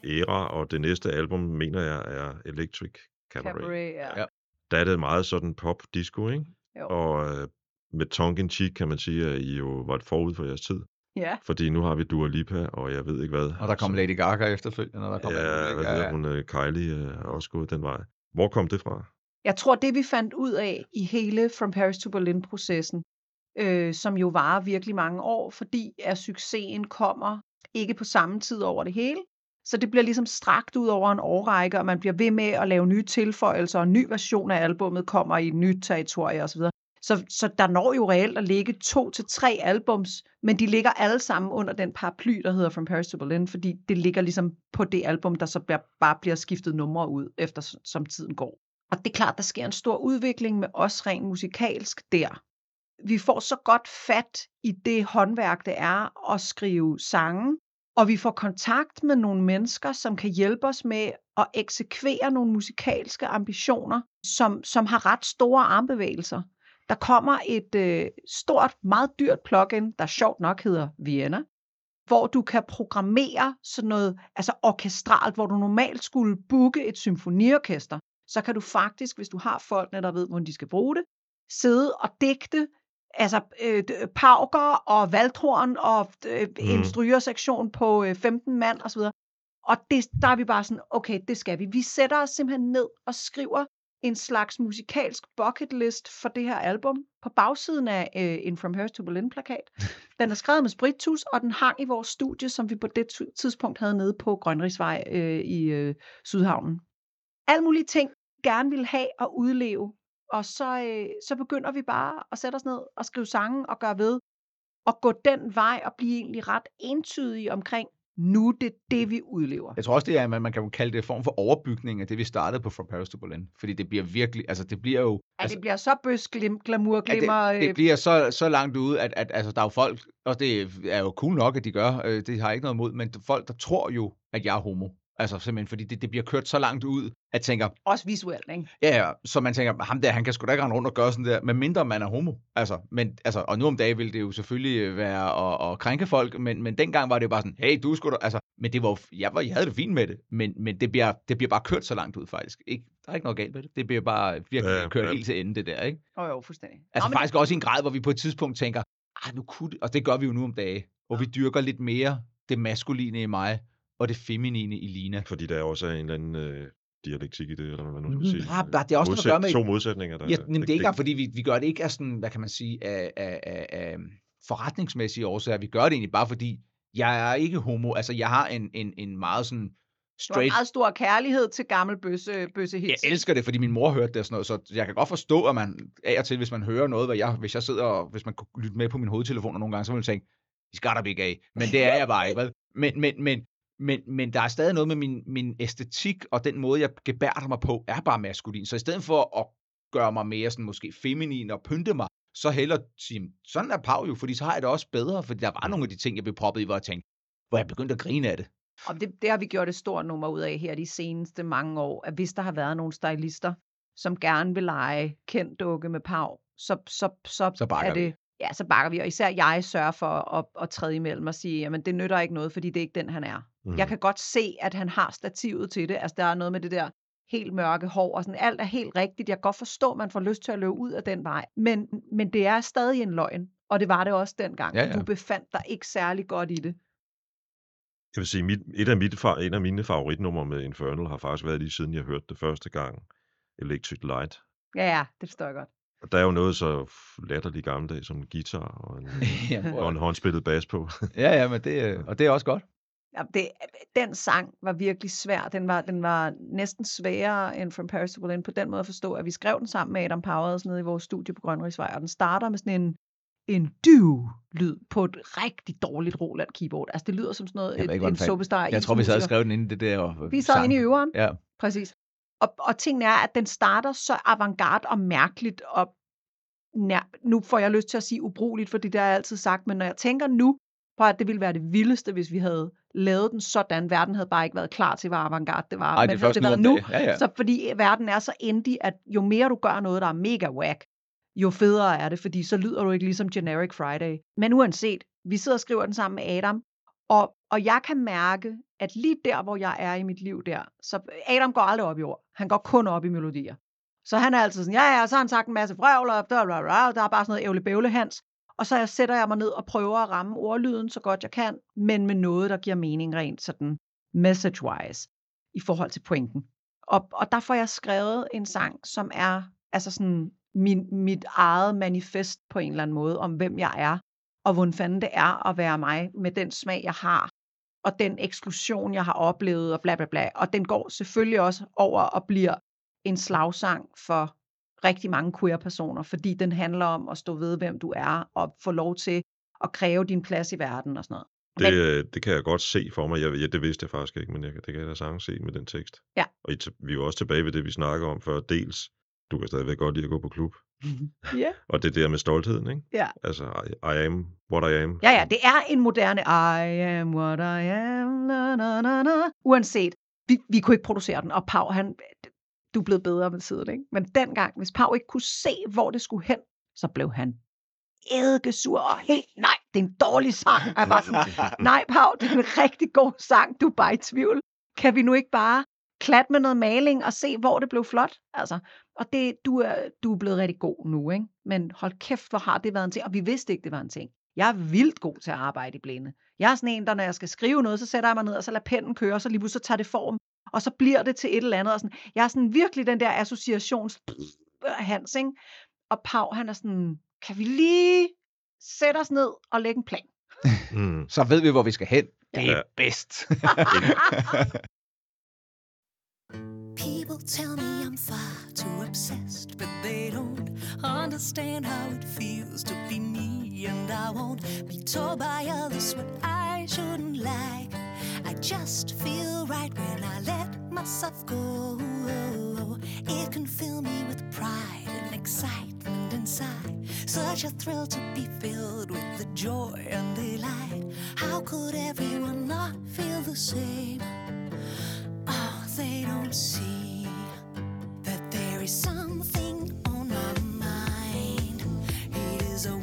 æra, og det næste album, mener jeg, er Electric Cabaret. Cabaret, ja. Ja. Der er det meget sådan pop-disco, ikke? Jo. Og øh, med tongue in cheek kan man sige, at I jo var forud for jeres tid. ja. Fordi nu har vi Dua Lipa, og jeg ved ikke hvad. Og der kom Så- Lady Gaga efterfølgende. Og der kom Ja, muligt, hvad ikke? hedder hun? øh, Kylie er også gået den vej. Hvor kom det fra? Jeg tror, det vi fandt ud af i hele From Paris to Berlin-processen, øh, som jo varer virkelig mange år, fordi at succesen kommer ikke på samme tid over det hele. Så det bliver ligesom strakt ud over en årrække, og man bliver ved med at lave nye tilføjelser, og en ny version af albummet kommer i et nyt territorie osv. Så, så der når jo reelt at ligge to til tre albums, men de ligger alle sammen under den paraply, der hedder From Paris to Berlin, fordi det ligger ligesom på det album, der så bliver, bare bliver skiftet numre ud, efter som tiden går. Og det er klart, der sker en stor udvikling med os rent musikalsk der. Vi får så godt fat i det håndværk, det er at skrive sange, og vi får kontakt med nogle mennesker, som kan hjælpe os med at eksekvere nogle musikalske ambitioner, som, som har ret store armbevægelser. Der kommer et øh, stort, meget dyrt plugin, der sjovt nok hedder Vienna, hvor du kan programmere sådan noget altså orkestralt, hvor du normalt skulle booke et symfoniorkester, så kan du faktisk, hvis du har folkene, der ved, hvordan de skal bruge det, sidde og digte altså øh, pauker og valthorn og øh, Mhm. en strygersektion på øh, 15 mand osv. Og det, der er vi bare sådan, okay, det skal vi. Vi sætter os simpelthen ned og skriver en slags musikalsk bucket list for det her album på bagsiden af øh, en From Paris to Berlin plakat. Den er skrevet med spritus, og den hang i vores studie, som vi på det tidspunkt havde nede på Grønrigsvej øh, i øh, Sydhavnen. Alle mulige ting, gerne ville have og udleve. Og så, øh, så begynder vi bare at sætte os ned og skrive sange og gøre ved. Og gå den vej og blive egentlig ret entydige omkring, nu er det det, vi udlever. Jeg tror også, det er, man, man kan jo kalde det en form for overbygning af det, vi startede på From Paris to Berlin. Fordi det bliver virkelig, altså det bliver jo... Ja, altså, det bliver så bøs, glim, glamour, Ja, glimmer. det, det øh, bliver så, så langt ude, at, at altså, der er jo folk, og det er jo cool nok, at de gør, øh, det har jeg ikke noget imod, men folk, der tror jo, at jeg er homo. Altså simpelthen, fordi det, det bliver kørt så langt ud, at tænker, Også visuelt, ikke? ja, ja, så man tænker, ham der, han kan sgu da ikke rende rundt og gøre sådan der, medmindre man er homo. Altså, men, altså, og nu om dagen ville det jo selvfølgelig være at, at krænke folk, men, men dengang var det jo bare sådan, hey, du skulle da, altså, men det var, jo- jeg, var, jeg havde det fint med det, men, men det, bliver, det bliver bare kørt så langt ud faktisk. Ikke, der er ikke noget galt med det. Det bliver bare virkelig Ja, kørt ja. helt til ende, det der, ikke? Åh oh, jo, fuldstændig. Altså Nå, faktisk også i en grad, hvor vi på et tidspunkt tænker, ah, nu kunne det, og det gør vi jo nu om dage, hvor vi dyrker lidt mere det maskuline i mig, og det feminine i Lina. Fordi der også er en eller anden øh, dialektik i det, eller hvad man nu skal Mhm. sige. Ja, der- det er også noget at gøre med- To modsætninger. Der, Ja, men det er ikke engang, fordi vi, vi gør det ikke af sådan, hvad kan man sige, af, af, af, af forretningsmæssige årsager. Vi gør det egentlig bare fordi, jeg er ikke homo. Altså, jeg har en, en, en meget sådan Du har straight... meget stor kærlighed til gammel bøsse, bøsse Jeg elsker det, fordi min mor hørte det og sådan noget, så jeg kan godt forstå, at man af og til, hvis man hører noget, hvad jeg, hvis jeg sidder og, hvis man kunne lytte med på min hovedtelefon nogle gange, så vil jeg tænke, he's gotta be gay. Men det er jeg bare ikke, vel? Men, men, men, men, men der er stadig noget med min, min æstetik, og den måde, jeg gebærder mig på, er bare maskulin. Så i stedet for at gøre mig mere sådan måske feminin og pynte mig, så hellere sige, sådan er Pau jo, fordi så har jeg det også bedre, fordi der var nogle af de ting, jeg blev proppet i, hvor jeg tænkte, hvor jeg begyndte at grine af det. Og det, det har vi gjort et stort nummer ud af her de seneste mange år, at hvis der har været nogle stylister, som gerne vil lege kendt dukke med Pau, så, så, så, Så er vi. det, Ja, så bakker vi, og især jeg sørger for at, at træde imellem og sige, jamen det nytter ikke noget, fordi det er ikke den, han er. Mm. Jeg kan godt se, at han har stativet til det. Altså, der er noget med det der helt mørke hår, og sådan alt er helt rigtigt. Jeg kan godt forstå, at man får lyst til at løbe ud af den vej. Men, men det er stadig en løgn, og det var det også dengang. Ja, ja. Du befandt dig ikke særlig godt i det. Jeg vil sige, mit, et af mit, en af mine favoritnumre med Infernal har faktisk været lige siden jeg hørte det første gang, Electric Light. Ja, ja, det forstår jeg godt. Og der er jo noget så latterligt gammeldags som en guitar og en, ja, og en håndspillet bas på. ja, ja, men det, øh, og det er også godt. Ja, det, den sang var virkelig svær. Den var, den var næsten sværere end From Paris to Berlin på den måde at forstå, at vi skrev den sammen med Adam Powers nede i vores studie på Grønrigsvej, og den starter med sådan en, en du-lyd på et rigtig dårligt Roland keyboard. Altså det lyder som sådan noget, Jeg et, ikke, en superstar Jeg tror, vi sad og skrev den inden det der. Og, Vi sad inde i øveren, Ja, præcis. Og, og tingen er, at den starter så avantgarde og mærkeligt, og nær, nu får jeg lyst til at sige ubrugeligt, for det der jeg altid sagt, men når jeg tænker nu på, at det ville være det vildeste, hvis vi havde lavet den sådan, verden havde bare ikke været klar til, hvor avantgarde det var. Ej, men det er havde det nu været nu. Ja, ja. så fordi verden er så indie, at jo mere du gør noget, der er mega whack, jo federe er det, fordi så lyder du ikke ligesom Generic Friday. Men uanset, vi sidder og skriver den sammen med Adam, Og, og jeg kan mærke, at lige der, hvor jeg er i mit liv der, så Adam går aldrig op i ord. Han går kun op i melodier. Så han er altid sådan, ja, ja, så har han sagt en masse vrøvl, og bla, bla, bla, der er bare sådan noget ævle hans. Og så sætter jeg mig ned og prøver at ramme ordlyden så godt jeg kan, men med noget, der giver mening rent sådan message-wise i forhold til pointen. Og, og der får jeg skrevet en sang, som er altså sådan min, mit eget manifest på en eller anden måde, om hvem jeg er, og hvordan fanden det er at være mig, med den smag, jeg har, og den eksklusion, jeg har oplevet, og bla bla bla. Og den går selvfølgelig også over og bliver en slagsang for rigtig mange queer-personer, fordi den handler om at stå ved, hvem du er, og få lov til at kræve din plads i verden og sådan noget. Det, øh, det kan jeg godt se for mig. Jeg, ja, det vidste jeg faktisk ikke, men jeg, det kan jeg da sagtens se med den tekst. Ja. Og vi er jo også tilbage ved det, vi snakker om før. Dels, du kan stadigvæk godt lide at gå på klub. Ja. Og det der med stoltheden, ikke? Ja. Altså, I, I am what I am. Ja, ja, det er en moderne I am what I am, na, na, na, na. Uanset, vi, vi kunne ikke producere den, og Pau, han, du er blevet bedre med tiden, ikke? Men dengang, hvis Pau ikke kunne se, hvor det skulle hen, så blev han eddikesur og helt, nej, det er en dårlig sang. Jeg var sådan, nej Pau, det er en rigtig god sang, du er bare i tvivl. Kan vi nu ikke bare klat med noget maling og se, hvor det blev flot? Altså, og det, du, er, du er blevet rigtig god nu, ikke? Men hold kæft, hvor har det været en ting. Og vi vidste ikke, det var en ting. Jeg er vildt god til at arbejde i blinde. Jeg er sådan en, der når jeg skal skrive noget, så sætter jeg mig ned, og så lader pennen køre, og så lige pludselig så tager det form, og så bliver det til et eller andet. Og sådan. Jeg er sådan virkelig den der associations Hans, ikke? Og Pau, han er sådan, kan vi lige sætte os ned og lægge en plan? Mm. Så ved vi, hvor vi skal hen. Det er Ja. bedst. People tell me I'm far too obsessed, but they don't understand how it feels to be me. And I won't be told by others what I shouldn't like. I just feel right when I let myself go. It can fill me with pride and excitement inside. Such a thrill to be filled with the joy and delight. How could everyone not feel the same? Oh, they don't see that there is something on my mind. It is a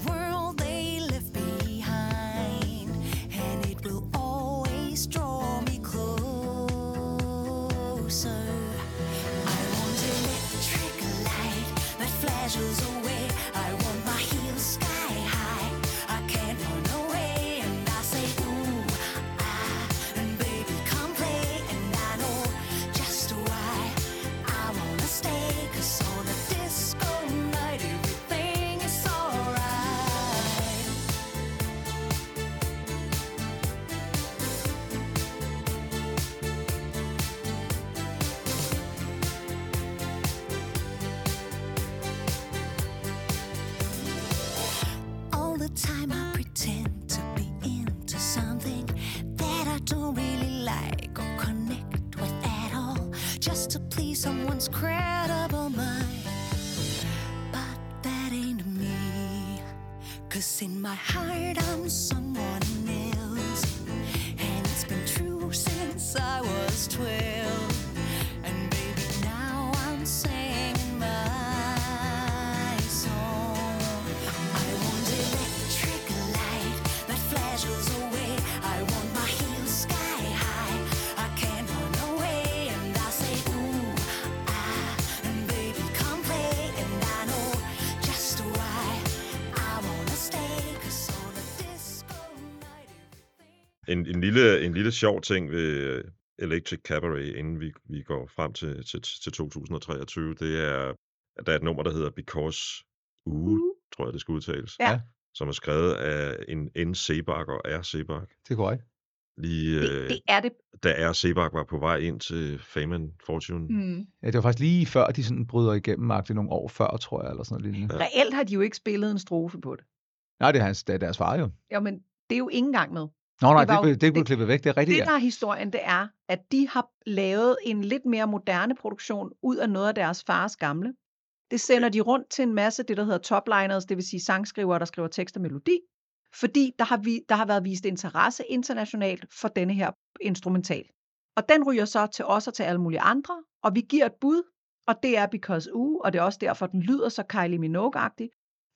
En, en, lille, en lille sjov ting ved øh, Electric Cabaret, inden vi, vi går frem til, til, til 2023, det er, at der er et nummer, der hedder Because Uge, Uh. tror jeg, det skal udtales. Ja. Som er skrevet af en N. Sebak og R. Sebak. Det er korrekt. Lige Det, øh, det er det. da R. Sebak var på vej ind til Fame and Fortune. Mm. Ja, det var faktisk lige før, de sådan bryder igennem, agtigt nogle år før, tror jeg, eller sådan noget lignende. Ja. Reelt har de jo ikke spillet en strofe på det. Nej, det er, hans, det er deres far jo. Jo, men det er jo ikke engang med. Nå nej, Det var det, blev, det blev klippet væk, det er rigtigt, Det, der er historien, det er, at de har lavet en lidt mere moderne produktion ud af noget af deres fars gamle. Det sender de rundt til en masse, det der hedder topliners, det vil sige sangskrivere, der skriver tekst og melodi, fordi der har, vi, der har været vist interesse internationalt for denne her instrumental. Og den ryger så til os og til alle mulige andre, og vi giver et bud, og det er Because U, og det er også derfor, den lyder så Kylie Minogue-agtig,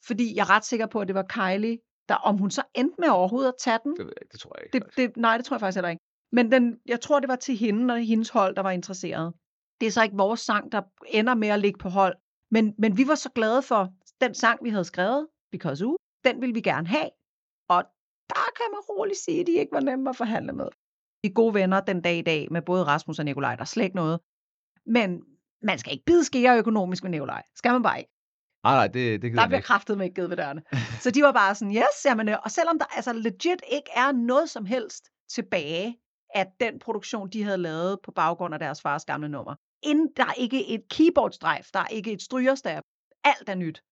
fordi jeg er ret sikker på, at det var Kylie, Der, om hun så endte med overhovedet at tage den, Det, ved jeg ikke, det tror jeg ikke. det, det, nej, det tror jeg faktisk heller ikke. Men den, jeg tror, det var til hende og hendes hold, der var interesseret. Det er så ikke vores sang, der ender med at ligge på hold. Men, men vi var så glade for den sang, vi havde skrevet, Because U, den ville vi gerne have. Og der kan man roligt sige, at de ikke var nemme at forhandle med. Vi er gode venner den dag i dag med både Rasmus og Nikolaj, der er slet ikke noget. Men man skal ikke bide skære økonomisk med Nikolaj. Skal man bare ikke. Nej, nej, det, det gider Der jeg bliver kraftet med ikke givet ved dørene. Så de var bare sådan, yes, jamen, øh, og selvom der altså legit ikke er noget som helst tilbage af den produktion, de havde lavet på baggrund af deres fars gamle nummer. Inden der er ikke et keyboardstrejf, der er ikke et strygerstab, alt er nyt.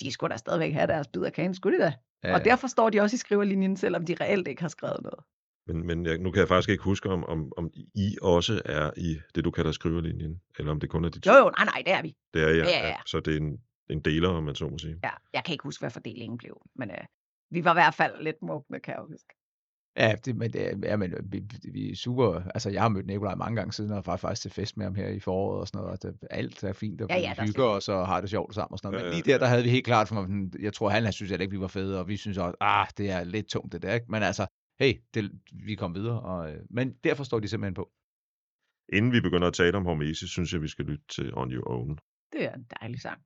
De skulle da stadigvæk have deres bid af kagen, skulle de da? Ja, Og derfor står de også i skriverlinjen, selvom de reelt ikke har skrevet noget. Men, men jeg, nu kan jeg faktisk ikke huske, om, om, om I også er i det, du kalder skriverlinjen, eller om det kun er de to. Jo, jo, nej, nej, det er vi. Det er jeg. Ja, ja, ja. Så det er en, en deler, om man så må sige. Ja, jeg kan ikke huske, hvad fordelingen blev, men øh, vi var i hvert fald lidt mugne, kan jeg huske. Ja, det, men, det, ja, men vi, vi er super... Altså, jeg har mødt Nikolaj mange gange siden, og var faktisk til fest med ham her i foråret og sådan noget. Og det, alt er fint, og Ja, vi ja, er hygger os og har det sjovt sammen og sådan noget. Ja, Men lige der, der havde vi helt klart, for mig, jeg tror, han synes heller ikke, vi var fede, og vi synes også, ah, det er lidt tungt det der, ikke? Men altså, hey, det, vi kom videre, og, øh, men derfor står de simpelthen på. Inden vi begynder at tale om Hormesis, synes jeg, vi skal lytte til On Your Own. Det er en dejlig sang.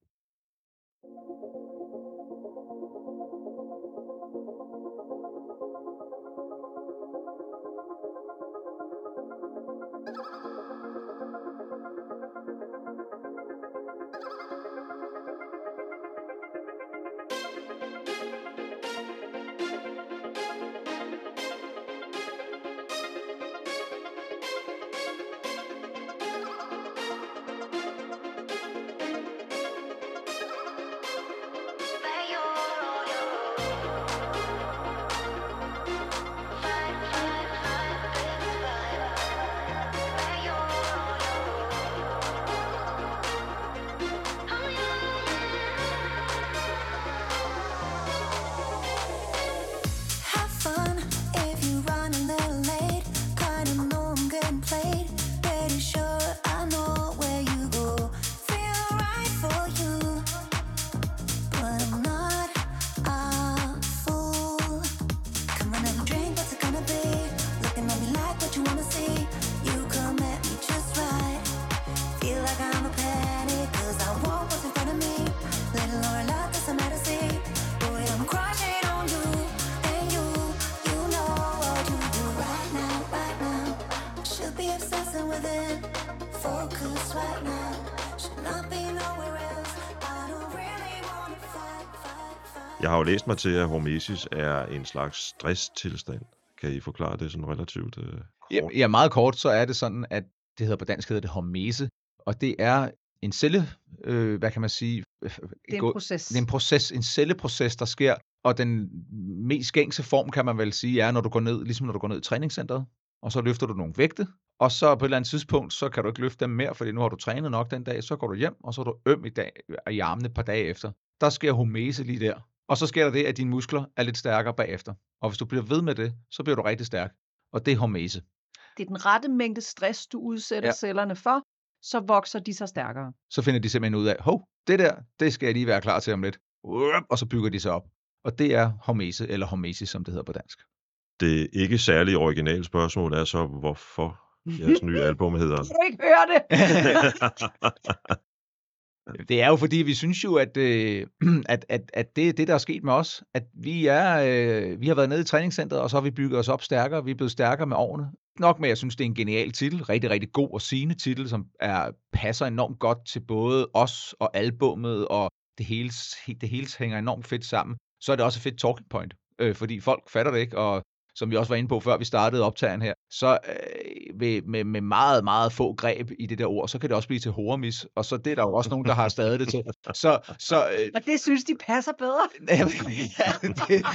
Læst mig til, at hormesis er en slags stresstilstand. Kan I forklare det sådan relativt øh, Ja, kort? ja, meget kort, så er det sådan, at det hedder på dansk hedder det hormese, og det er en celle, øh, hvad kan man sige? Det er en proces. Det er en proces, en celleproces, der sker, og den mest gængse form, kan man vel sige, er, når du går ned, ligesom når du går ned i træningscenteret, og så løfter du nogle vægte, og så på et eller andet tidspunkt, så kan du ikke løfte dem mere, fordi nu har du trænet nok den dag, så går du hjem, og så er du øm i, dag, i armene et par dage efter. Der sker homese lige der. Og så sker der det, at dine muskler er lidt stærkere bagefter. Og hvis du bliver ved med det, så bliver du rigtig stærk. Og det er hormese. Det er den rette mængde stress, du udsætter Ja. cellerne for, så vokser de sig stærkere. så finder de simpelthen ud af, hov, det der, det skal jeg lige være klar til om lidt. Og så bygger de sig op. Og det er hormese, eller hormesis, som det hedder på dansk. Det ikke særlig originale spørgsmål er så, hvorfor jeres nye album hedder... Kan du ikke høre det? Det er jo fordi, vi synes jo, at, øh, at, at, at det er det, der er sket med os. At vi, er, øh, vi har været nede i træningscenteret, og så har vi bygget os op stærkere. Vi er blevet stærkere med årene. Nok med, at jeg synes, det er en genial titel. Rigtig, rigtig god og sigende titel, som er, passer enormt godt til både os og albummet, og det hele, det hele hænger enormt fedt sammen. Så er det også et fedt talking point, øh, fordi folk fatter det ikke, og som vi også var inde på, før vi startede optagen her, så øh, med, med, med meget, meget få greb i det der ord, så kan det også blive til horemis, og så det er der jo også nogen, der har stadig det til. Så, så øh, Og det synes de passer bedre. ja, det,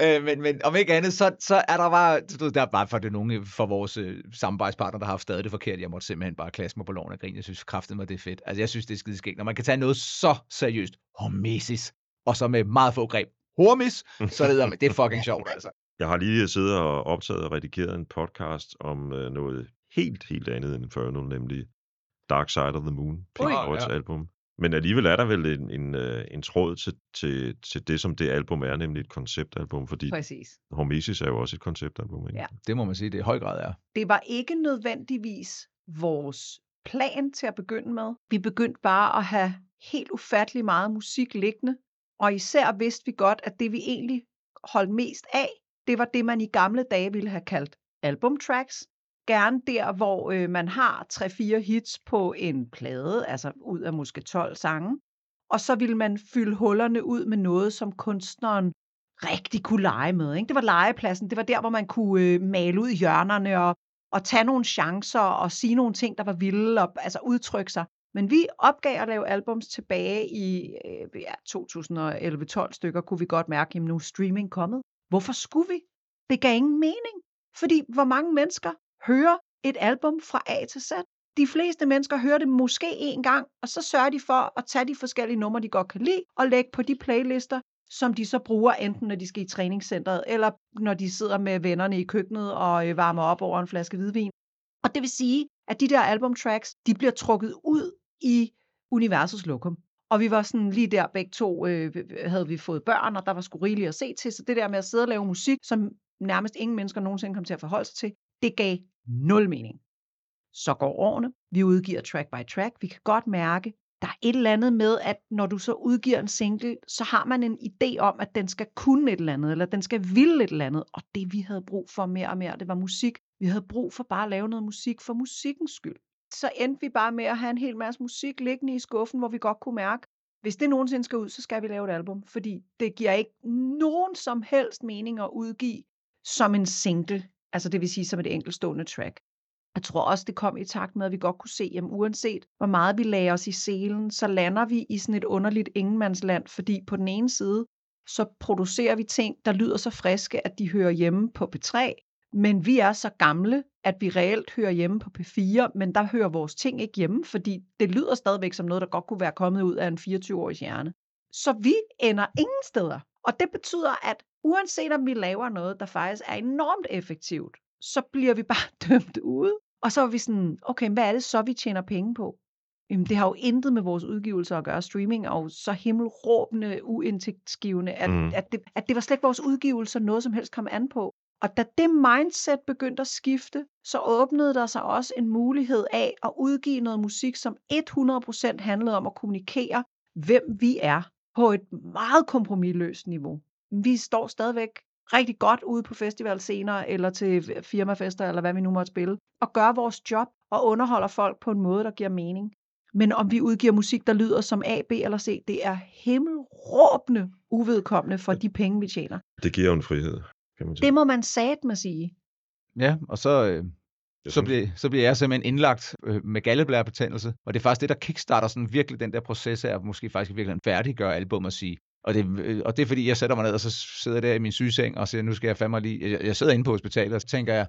øh, men, men om ikke andet, så, så er der bare, du ved, der er bare for det nogle for vores øh, samarbejdspartnere, der har haft stadig det forkert. Jeg måtte simpelthen bare klasse mig på loven og grine. Jeg synes kraften mig, det er fedt. Altså, jeg synes, det er skideskægt. Når man kan tage noget så seriøst, hormesis, og så med meget få greb, hormis, så det, det er fucking sjovt, altså. Jeg har lige siddet og optaget og redigeret en podcast om øh, noget helt, helt andet end Infernal, nemlig Dark Side of the Moon, Pink. Floyds Ja. album. Men alligevel er der vel en, en, øh, en tråd til, til, til det, som det album er, nemlig et konceptalbum, fordi Præcis. Hormesis er jo også et konceptalbum. Ikke? Ja. Det må man sige, det i høj grad er. Det var ikke nødvendigvis vores plan til at begynde med. Vi begyndte bare at have helt ufattelig meget musik liggende, og især vidste vi godt, at det vi egentlig holdt mest af, det var det, man i gamle dage ville have kaldt albumtracks. Gerne der, hvor øh, man har 3-4 hits på en plade, altså ud af måske 12 sange, og så ville man fylde hullerne ud med noget, som kunstneren rigtig kunne lege med. Ikke? Det var legepladsen, det var der, hvor man kunne øh, male ud i hjørnerne og, og tage nogle chancer og sige nogle ting, der var vilde, og altså udtrykke sig. Men vi opgav at lave albums tilbage i øh, ja, 2011-12 stykker, kunne vi godt mærke, at nu er streaming kommet. Hvorfor skulle vi? Det gav ingen mening. Fordi hvor mange mennesker hører et album fra A til Z? De fleste mennesker hører det måske én gang, og så sørger de for at tage de forskellige numre, de godt kan lide, og lægge på de playlister, som de så bruger, enten når de skal i træningscenteret, eller når de sidder med vennerne i køkkenet og øh, varmer op over en flaske hvidvin. Og det vil sige, at de der albumtracks, de bliver trukket ud i universets lokum. Og vi var sådan lige der begge to, øh, havde vi fået børn, og der var sgu rigeligt at se til. Så det der med at sidde og lave musik, som nærmest ingen mennesker nogensinde kom til at forholde sig til, det gav nul mening. Så går årene, vi udgiver track by track, vi kan godt mærke, der er et eller andet med, at når du så udgiver en single, så har man en idé om, at den skal kunne et eller andet, eller den skal ville et eller andet. Og det vi havde brug for mere og mere, det var musik. Vi havde brug for bare at lave noget musik for musikkens skyld. Så endte vi bare med at have en hel masse musik liggende i skuffen, hvor vi godt kunne mærke, hvis det nogensinde skal ud, så skal vi lave et album, fordi det giver ikke nogen som helst mening at udgive som en single, altså det vil sige som et enkeltstående track. Jeg tror også, det kom i takt med, at vi godt kunne se, at uanset hvor meget vi lagde os i selen, så lander vi i sådan et underligt ingenmandsland, fordi på den ene side, så producerer vi ting, der lyder så friske, at de hører hjemme på P3, men vi er så gamle, at vi reelt hører hjemme på P4, men der hører vores ting ikke hjemme, fordi det lyder stadigvæk som noget, der godt kunne være kommet ud af en 24-årig hjerne. Så vi ender ingen steder. Og det betyder, at uanset om vi laver noget, der faktisk er enormt effektivt, så bliver vi bare dømt ude. Og så er vi sådan, okay, hvad er det så, vi tjener penge på? Jamen, det har jo intet med vores udgivelser at gøre. Streaming og så himmelråbende uindtægtsgivende, at, Mm. at, det, at det var slet ikke vores udgivelser noget som helst kom an på. Og da det mindset begyndte at skifte, så åbnede der sig også en mulighed af at udgive noget musik, som 100% handlede om at kommunikere, hvem vi er på et meget kompromilløst niveau. Vi står stadigvæk rigtig godt ude på festivalscener eller til firmafester, eller hvad vi nu måtte spille, og gør vores job og underholder folk på en måde, der giver mening. Men om vi udgiver musik, der lyder som A, B eller C, det er himmelråbende uvedkommende for de penge, vi tjener. Det giver jo en frihed, kan man sige. Det må man satme sige. Ja, og så, øh, så, bliver, så bliver jeg simpelthen indlagt øh, med galleblærebetændelse, og det er faktisk det, der kickstarter sådan virkelig den der proces af at måske faktisk virkelig færdiggøre album og sige, og det, øh, og det er fordi, jeg sætter mig ned, og så sidder jeg der i min sygeseng, og siger, nu skal jeg fandme lige, jeg, jeg sidder inde på hospitalet, og så tænker jeg,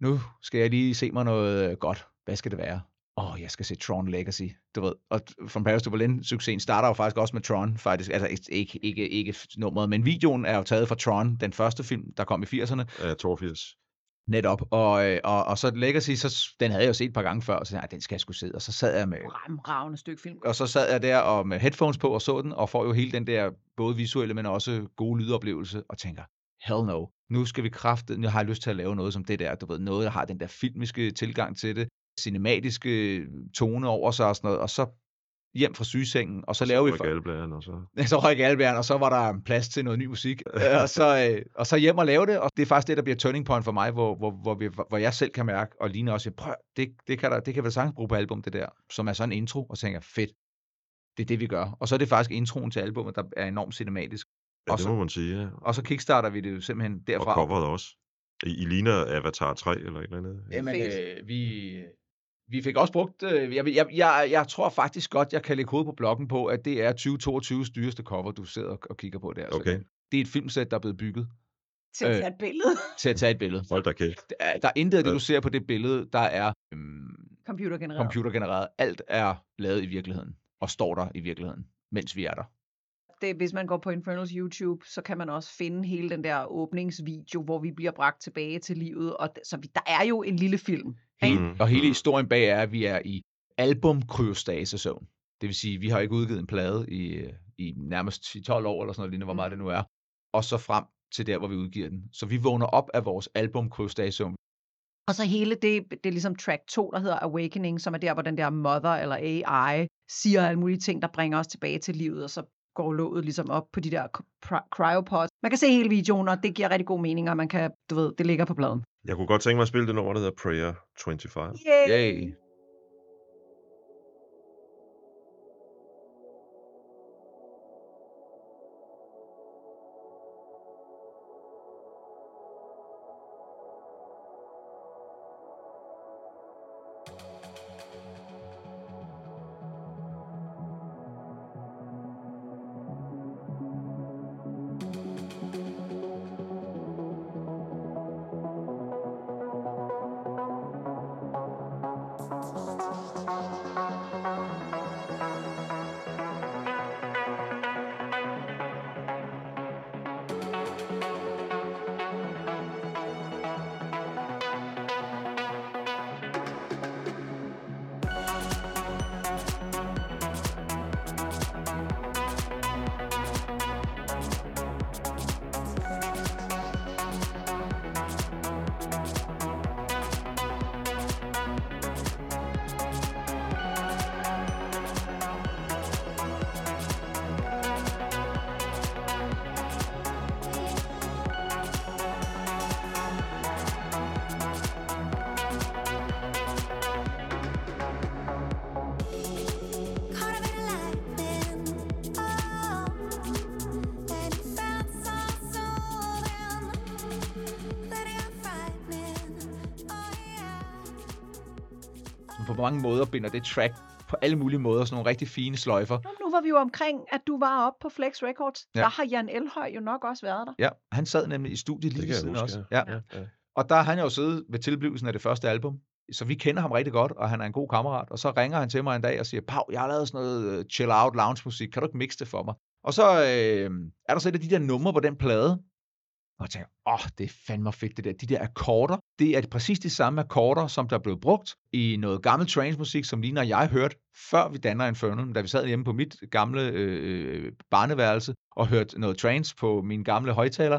nu skal jeg lige se mig noget øh, godt. Hvad skal det være? Åh, oh, jeg skal se Tron Legacy, du ved. Og From Paris to Berlin, succesen starter jo faktisk også med Tron, faktisk. Altså ikke, ikke, ikke, ikke nummeret, men videoen er jo taget fra Tron, den første film, der kom i 80'erne. Ja, 82. Netop. Og, øh, og, og så Legacy, så, den havde jeg jo set et par gange før, og så tænkte jeg, "Ej, den skal jeg sgu se. Og så sad jeg med, Fremragende stykke film. og så sad jeg der og med headphones på og så den, og får jo hele den der både visuelle, men også gode lydoplevelse, og tænker, hell no. Nu skal vi krafte, nu har jeg lyst til at lave noget som det der, du ved, noget, der har den der filmiske tilgang til det, cinematiske tone over sig og sådan noget, og så hjem fra sygesengen, og så laver vi... for... Og så... så røg Alberg, og så var der plads til noget ny musik. Øh, og, så, øh, og så hjem og lave det, og det er faktisk det, der bliver turning point for mig, hvor, hvor, hvor, vi, hvor jeg selv kan mærke, og Line også, prøv, det, det, kan der, det kan vi sagtens bruge på album, det der, som er sådan en intro, og så tænker jeg, fedt, det er det, vi gør. Og så er det faktisk introen til albumet, der er enormt cinematisk. Ja, Og det så- må man sige, ja. Og så kickstarter vi det jo simpelthen Og derfra. coveret også. I, I ligner Avatar 3 eller et eller andet. Jamen, Fedt. øh, vi, vi fik også brugt, øh, jeg, jeg, jeg, jeg tror faktisk godt, jeg kan lægge hovedet på bloggen på, at det er 2022's dyreste cover, du sidder og, kigger på der. Så Okay. Det er et filmsæt, der er blevet bygget Til at Øh. tage et billede. til at tage et billede. Hold da kæft. Der er, der er intet af det, du ser på det billede, der er øhm, Computergenereret. computergenereret. Alt er lavet i virkeligheden, og står der i virkeligheden, mens vi er der. det, hvis man går på Infernals YouTube, så kan man også finde hele den der åbningsvideo, hvor vi bliver bragt tilbage til livet. Og så vi, der er jo en lille film. Mm, Og hele mm. historien bag er, at vi er i album-kryostasesøvn. Det vil sige, vi har ikke udgivet en plade i, i nærmest 10-12 år, eller sådan noget lignende, hvor meget det nu er. Og så frem til der, hvor vi udgiver den. Så vi vågner op af vores albumkrydstagsum. Og så hele det, det er ligesom track 2, der hedder Awakening, som er der, hvor den der mother eller AI siger alle mulige ting, der bringer os tilbage til livet, og så går låget ligesom op på de der cry- cryopods. Man kan se hele videoen, og det giver rigtig god mening, og man kan, du ved, det ligger på pladen. Jeg kunne godt tænke mig at spille det nummer, der hedder Prayer 25. Yay! Yay. På mange måder binder det track på alle mulige måder, sådan nogle rigtig fine sløjfer. Nu var vi jo omkring, at du var oppe på Flex Records. Ja. Der har Jan Elhøj jo nok også været der. Ja, han sad nemlig i studiet lige ved siden huske, også. ja. Ja. Ja. Og der har han jo siddet ved tilblivelsen af det første album. Så vi kender ham rigtig godt, og han er en god kammerat. Og så ringer han til mig en dag og siger, Pau, jeg har lavet sådan noget øh, chill-out lounge musik. Kan du ikke mixe det for mig? Og så øh, er der så et af de der numre på den plade. Og tænker, åh, oh, det er fandme fedt det der. De der akkorder, det er præcis de samme akkorder, som der blev brugt i noget gammel trance-musik, som Lina og jeg hørte, før vi danner Infernal, da vi sad hjemme på mit gamle øh, barneværelse og hørte noget trance på min gamle højtaler.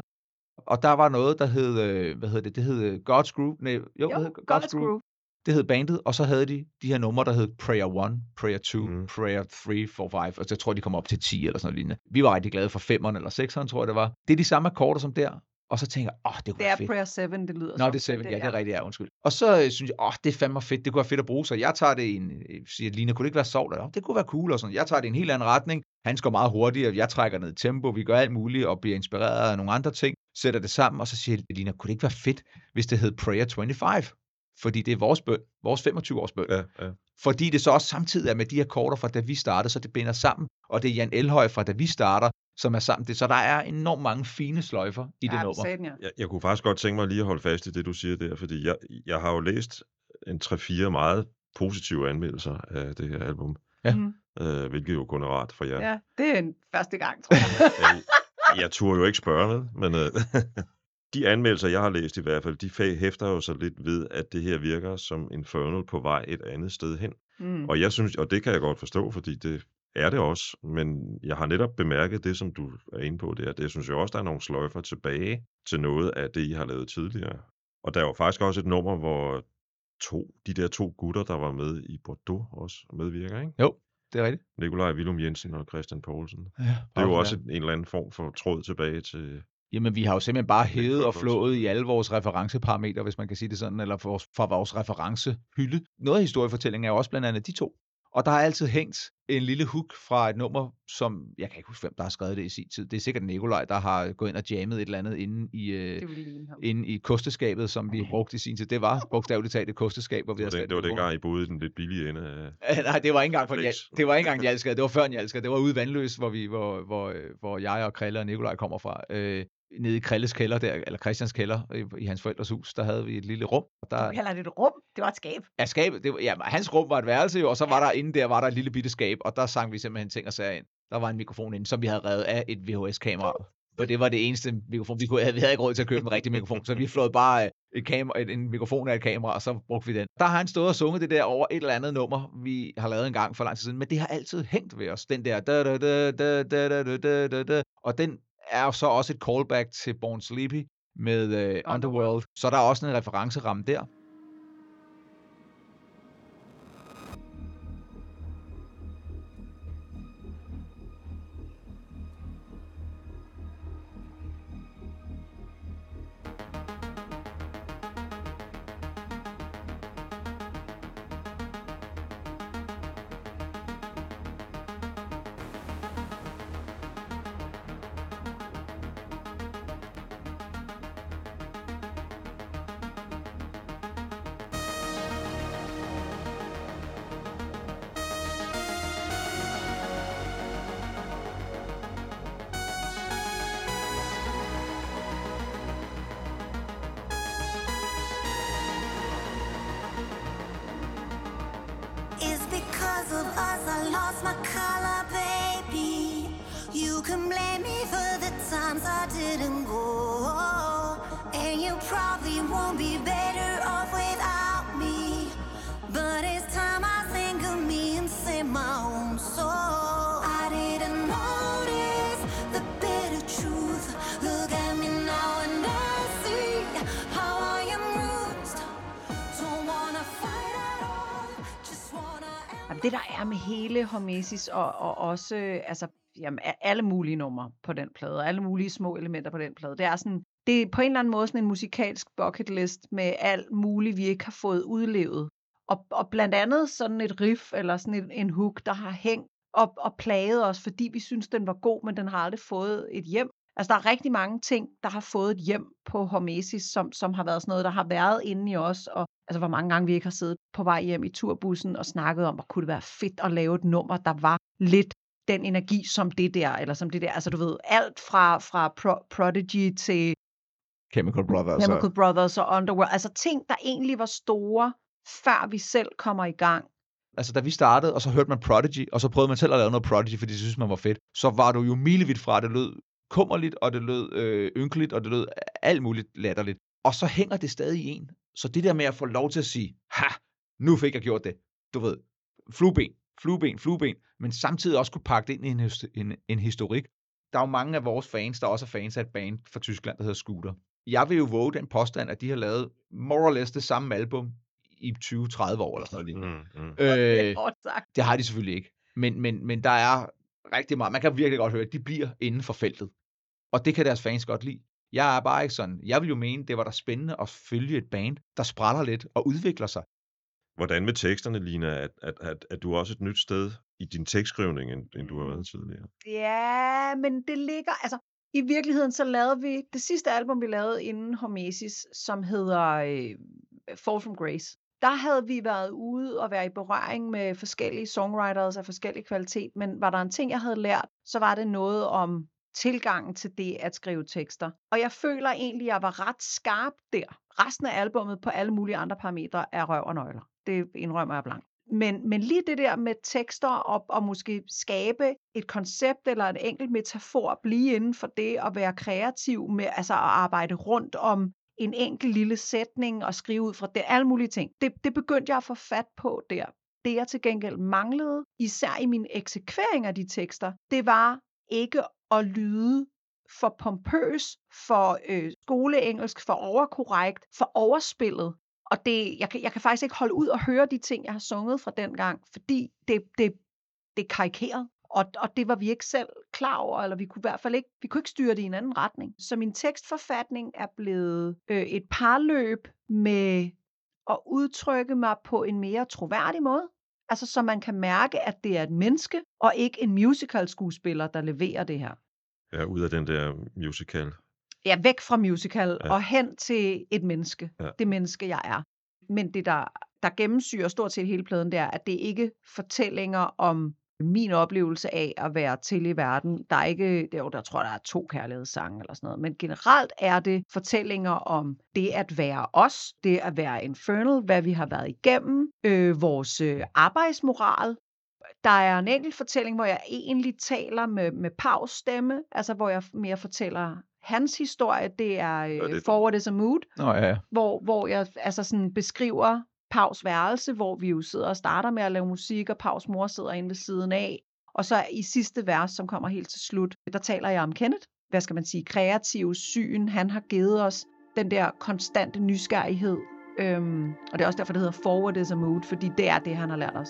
Og der var noget, der hed, øh, hvad hedder det, det hed øh, God's Groove. Nej, jo, Jo, hvad hed God's Groove. Det hed bandet, og så havde de de her numre, der hed Prayer 1, Prayer 2, Mm. Prayer 3, 4, 5, og så jeg tror, de kom op til 10 eller sådan noget lignende. Vi var rigtig glade for 5'eren eller 6'eren, tror jeg det var. Det er de samme akkorder som der, og så tænker jeg, åh, det kunne Det være er fedt. Prayer 7, det lyder Nå, det er 7, men ja, det er rigtigt, ja, undskyld. Og så øh, synes jeg, åh, det er fandme fedt, det kunne være fedt at bruge, så jeg tager det i en, øh, siger, Lina, kunne det ikke være sovt? Ja, det kunne være cool og sådan. Jeg tager det i en helt anden retning. Han går meget hurtigere, jeg trækker ned i tempo, vi gør alt muligt og bliver inspireret af nogle andre ting, sætter det sammen, og så siger jeg, Lina, kunne det ikke være fedt, hvis det hed Prayer 25? Fordi det er vores bøn, vores 25-års bøn. Ja, ja. Fordi det så også samtidig er med de akkorder fra da vi startede, så det binder sammen. Og det er Jan Elhøj fra da vi starter, som er sammen. Det, så der er enormt mange fine sløjfer i det ja, nummer. Satan, ja. Jeg, jeg kunne faktisk godt tænke mig lige at holde fast i det, du siger der, fordi jeg, jeg har jo læst en 3-4 meget positive anmeldelser af det her album, Ja. Mm. øh, hvilket jo kun er rart for jer. ja, det er en første gang, tror jeg. Jeg, jeg turde jo ikke spørge, med, men øh, de anmeldelser, jeg har læst i hvert fald, de hæfter jo så lidt ved, at det her virker som Infernal på vej et andet sted hen. Mm. Og jeg synes, og det kan jeg godt forstå, fordi det er det også, men jeg har netop bemærket det, som du er inde på der. Det jeg synes jeg også, der er nogle sløjfer tilbage til noget af det, I har lavet tidligere. Og der er jo faktisk også et nummer, hvor to, de der to gutter, der var med i Bordeaux, også medvirker, ikke? Jo, det er rigtigt. Nikolaj Willum Jensen og Christian Poulsen. Ja, Det er jo også en eller anden form for tråd tilbage til... Jamen, vi har jo simpelthen bare hævet og flået i alle vores referenceparametre, hvis man kan sige det sådan, eller for vores, fra vores referencehylde. Noget af historiefortællingen er jo også blandt andet de to. Og der har altid hængt en lille hook fra et nummer, som, jeg kan ikke huske, hvem der har skrevet det i sin tid. Det er sikkert Nikolaj, der har gået ind og jammet et eller andet inde i, øh, Det inde i kosteskabet, som vi brugte i sin tid. Det var bogstaveligt talt et kosteskab, hvor vi Det var, havde den, det var dengang, I boede i den lidt billige ende af... Nej, det var ikke engang, for. Njal- det var ikke engang Njalskade, det var før Njalskade. Det var ude i Vandløs, hvor, vi, hvor, hvor, øh, hvor jeg og Krille og Nikolaj kommer fra. Øh, nede i Krilles kælder, der, eller Christians kælder, i, i hans forældres hus, der havde vi et lille rum. Og der, Du kalder det et rum. Det var et skab. ja, skabet, det, var- ja, hans rum var et værelse jo, og så var der inde der, var der et lille bitte skab, og der sang vi simpelthen ting og sager ind. Der var en mikrofon inde, som vi havde revet af et VHS-kamera. Og det var det eneste mikrofon, vi, kunne, vi havde ikke råd til at købe en rigtig mikrofon, så vi flåede bare et kamera, en mikrofon af et kamera, og så brugte vi den. Der har han stået og sunget det der over et eller andet nummer, vi har lavet en gang for lang tid siden, men det har altid hængt ved os, den der da, da, da, da, da, da, da, da, da, da. og den er så også et callback til Born Sleepy med uh, Underworld, så der er også en referenceramme der. Det der er med hele Hormesis og, og også altså, jamen, alle mulige numre på den plade, og alle mulige små elementer på den plade, det er sådan, det er på en eller anden måde sådan en musikalsk bucket list med alt muligt, vi ikke har fået udlevet. Og, og blandt andet sådan et riff, eller sådan en, en hook, der har hængt og, og plaget os, fordi vi synes, den var god, men den har aldrig fået et hjem. Altså, der er rigtig mange ting, der har fået et hjem på Hormesis, som, som har været sådan noget, der har været inde i os, og altså, hvor mange gange vi ikke har siddet på vej hjem i turbussen og snakket om, hvor kunne det være fedt at lave et nummer, der var lidt den energi som det der, eller som det der, altså du ved, alt fra, fra Pro- Prodigy til Chemical Brothers. Chemical Brothers og Underworld, altså ting, der egentlig var store, før vi selv kommer i gang. Altså, da vi startede, og så hørte man Prodigy, og så prøvede man selv at lave noget Prodigy, fordi de synes man var fedt, så var du jo milevidt fra, det lød kummerligt, og det lød øh, ynkeligt, og det lød alt muligt latterligt. Og så hænger det stadig i en. Så det der med at få lov til at sige, ha, nu fik jeg gjort det. Du ved, flueben, flueben, flueben, men samtidig også kunne pakke det ind i en, en, en historik. Der er jo mange af vores fans, der også er fans af et band fra Tyskland, der hedder Scooter. Jeg vil jo våge den påstand, at de har lavet more or less det samme album i 20-30 år eller sådan noget. Mm, mm. Øh, det har de selvfølgelig ikke. Men, men, men der er rigtig meget. Man kan virkelig godt høre, at de bliver inden for feltet. Og det kan deres fans godt lide. Jeg er bare ikke sådan. Jeg vil jo mene, det var da spændende at følge et band, der spræller lidt og udvikler sig. Hvordan med teksterne, Lina? At, at, at, at du også et nyt sted i din tekstskrivning, end, end du har været tidligere? Ja, men det ligger, altså i virkeligheden så lavede vi det sidste album, vi lavede inden Hormesis, som hedder øh, Fall from Grace. Der havde vi været ude og være i berøring med forskellige songwriters af forskellig kvalitet, men var der en ting, jeg havde lært, så var det noget om tilgangen til det at skrive tekster. Og jeg føler egentlig, at jeg var ret skarp der. Resten af albummet på alle mulige andre parametre er røv og nøgler. Det indrømmer jeg blankt. Men, men lige det der med tekster og, og måske skabe et koncept eller en enkelt metafor, blive inden for det og være kreativ med altså at arbejde rundt om en enkelt lille sætning og skrive ud fra det, alle mulige ting. Det, det begyndte jeg at få fat på der. Det jeg til gengæld manglede, især i min eksekvering af de tekster, det var ikke at lyde for pompøs, for øh, skoleengelsk, for overkorrekt, for overspillet. Og det, jeg, jeg kan faktisk ikke holde ud og høre de ting, jeg har sunget fra den gang, fordi det, det, det er karikeret. Og, og det var vi ikke selv klar over, eller vi kunne i hvert fald ikke, vi kunne ikke styre det i en anden retning. Så min tekstforfatning er blevet øh, et parløb med at udtrykke mig på en mere troværdig måde. Altså så man kan mærke, at det er et menneske, og ikke en musical skuespiller, der leverer det her. Ja, ud af den der musical. Ja, væk fra musical Ja. og hen til et menneske. Ja. Det menneske, jeg er. Men det, der, der gennemsyrer stort set hele pladen, det er, at det ikke fortællinger om min oplevelse af at være til i verden. Der er ikke, det er jo, der tror der er to kærlighedssange eller sådan noget. Men generelt er det fortællinger om det at være os, det at være infernal, hvad vi har været igennem, øh, vores øh, arbejdsmoral, der er en enkelt fortælling, hvor jeg egentlig taler med, med Pavs stemme, altså hvor jeg mere fortæller hans historie, det er øh, det- Forward is a Mood, Nå ja, ja. hvor, hvor jeg altså sådan beskriver Pavs værelse, hvor vi jo sidder og starter med at lave musik, og Pavs mor sidder inde ved siden af. Og så i sidste vers, som kommer helt til slut, der taler jeg om Kenneth. Hvad skal man sige? Kreativ syn. Han har givet os den der konstante nysgerrighed. Øhm, og det er også derfor, det hedder Forward is a Mood, fordi det er det, han har lært os.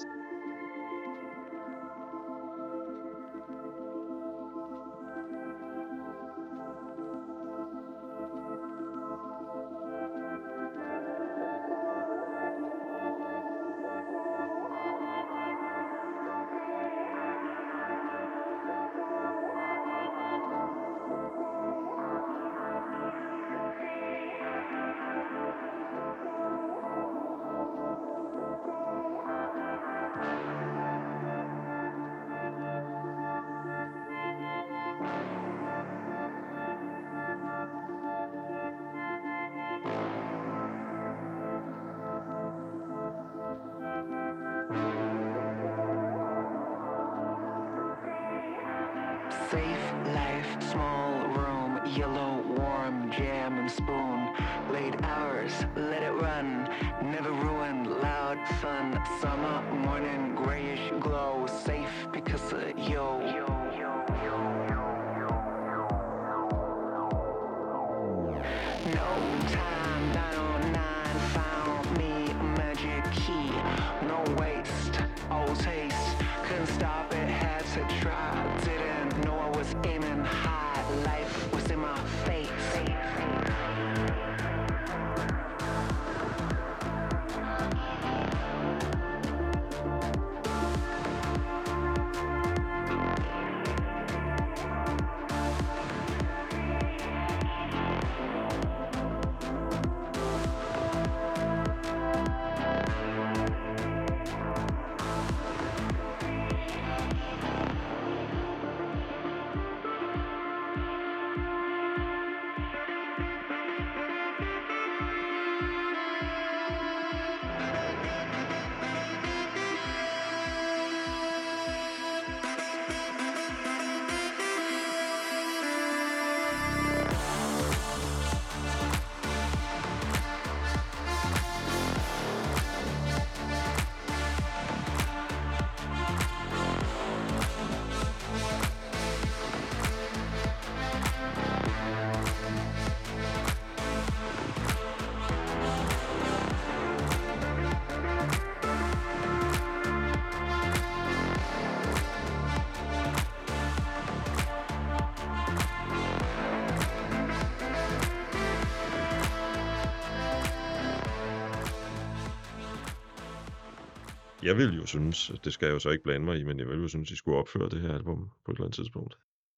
Jeg vil jo synes, det skal jeg jo så ikke blande mig i, men jeg vil jo synes, I skulle opføre det her album på et eller andet tidspunkt.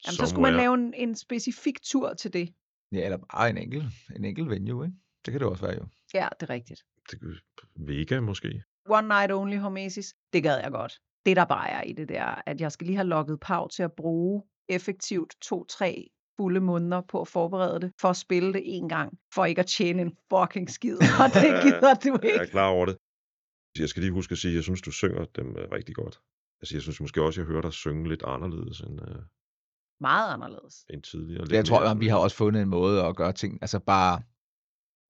Jamen, så skulle man lave en, en specifik tur til det. Ja, eller bare en enkelt, en enkelt venue, ikke? Det kan det også være jo. Ja, det er rigtigt. Det kunne- Vega måske. One Night Only Hormesis, det gad jeg godt. Det der bare er i det der, at jeg skal lige have lukket Pau til at bruge effektivt to-tre fulde måneder på at forberede det, for at spille det en gang, for ikke at tjene en fucking skid, og det gider du Jeg er ikke. klar over det. Jeg skal lige huske at sige, at jeg synes, du synger dem øh, rigtig godt. Altså, jeg synes måske også, at jeg hører dig synge lidt anderledes end, øh, Meget anderledes. end tidligere. Lidt Jeg tror, mere at vi har også fundet en måde at gøre ting, altså bare,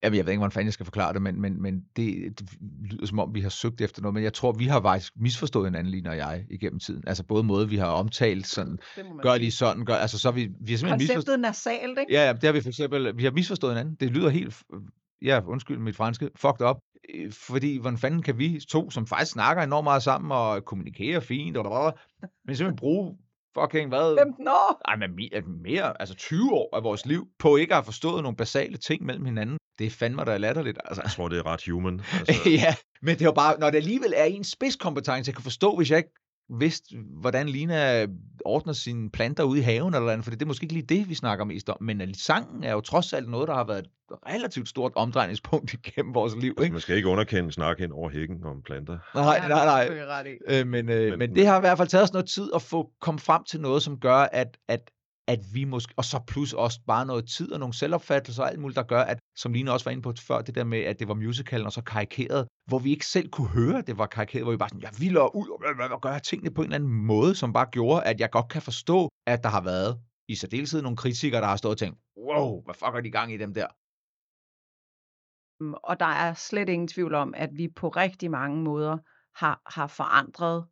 jeg ved, jeg ved ikke, hvordan fanden jeg skal forklare det, men, men, men det, det lyder som om, vi har søgt efter noget, men jeg tror, vi har faktisk misforstået hinanden, lige og jeg, igennem tiden. Altså både måde, vi har omtalt sådan, Det må man gør sige. lige sådan, gør, altså så vi, vi har simpelthen misforstået. Konceptet nasalt, ikke? Ja, ja, det har vi for eksempel, vi har misforstået hinanden. Det lyder helt, ja, undskyld mit franske, fucked up. Øh, Fordi, hvordan fanden kan vi to, som faktisk snakker enormt meget sammen og kommunikerer fint, og der, men simpelthen bruge fucking hvad? 15 år! Ej, men mere, mere, altså 20 år af vores liv, på ikke at have forstået nogle basale ting mellem hinanden. Det er fandme da latterligt, altså. Jeg tror, det er ret human. Altså, ja, men det er jo bare, når det alligevel er en spidskompetence, jeg kan forstå, hvis jeg ikke vidste, hvordan Lina ordner sine planter ude i haven eller andet, for det er måske ikke lige det, vi snakker mest om, men at sangen er jo trods alt noget, der har været et relativt stort omdrejningspunkt igennem vores liv, altså, ikke? man skal ikke underkende snak hen over hækken om planter. Nej, nej, nej. Øh, men, øh, men, Men- men det har i hvert fald taget os noget tid at få komme frem til noget, som gør, at, at, at vi måske, og så plus også bare noget tid og nogle selvopfattelser og alt muligt, der gør, at, som Line også var inde på før, det der med, at det var musicalen og så karikeret, hvor vi ikke selv kunne høre, at det var karikeret, hvor vi bare sådan, jeg vil ud og, og, gøre tingene på en eller anden måde, som bare gjorde, at jeg godt kan forstå, at der har været i særdeleshed nogle kritikere, der har stået og tænkt, wow, hvad fuck er de gang i dem der? Mm, og der er slet ingen tvivl om, at vi på rigtig mange måder har, har forandret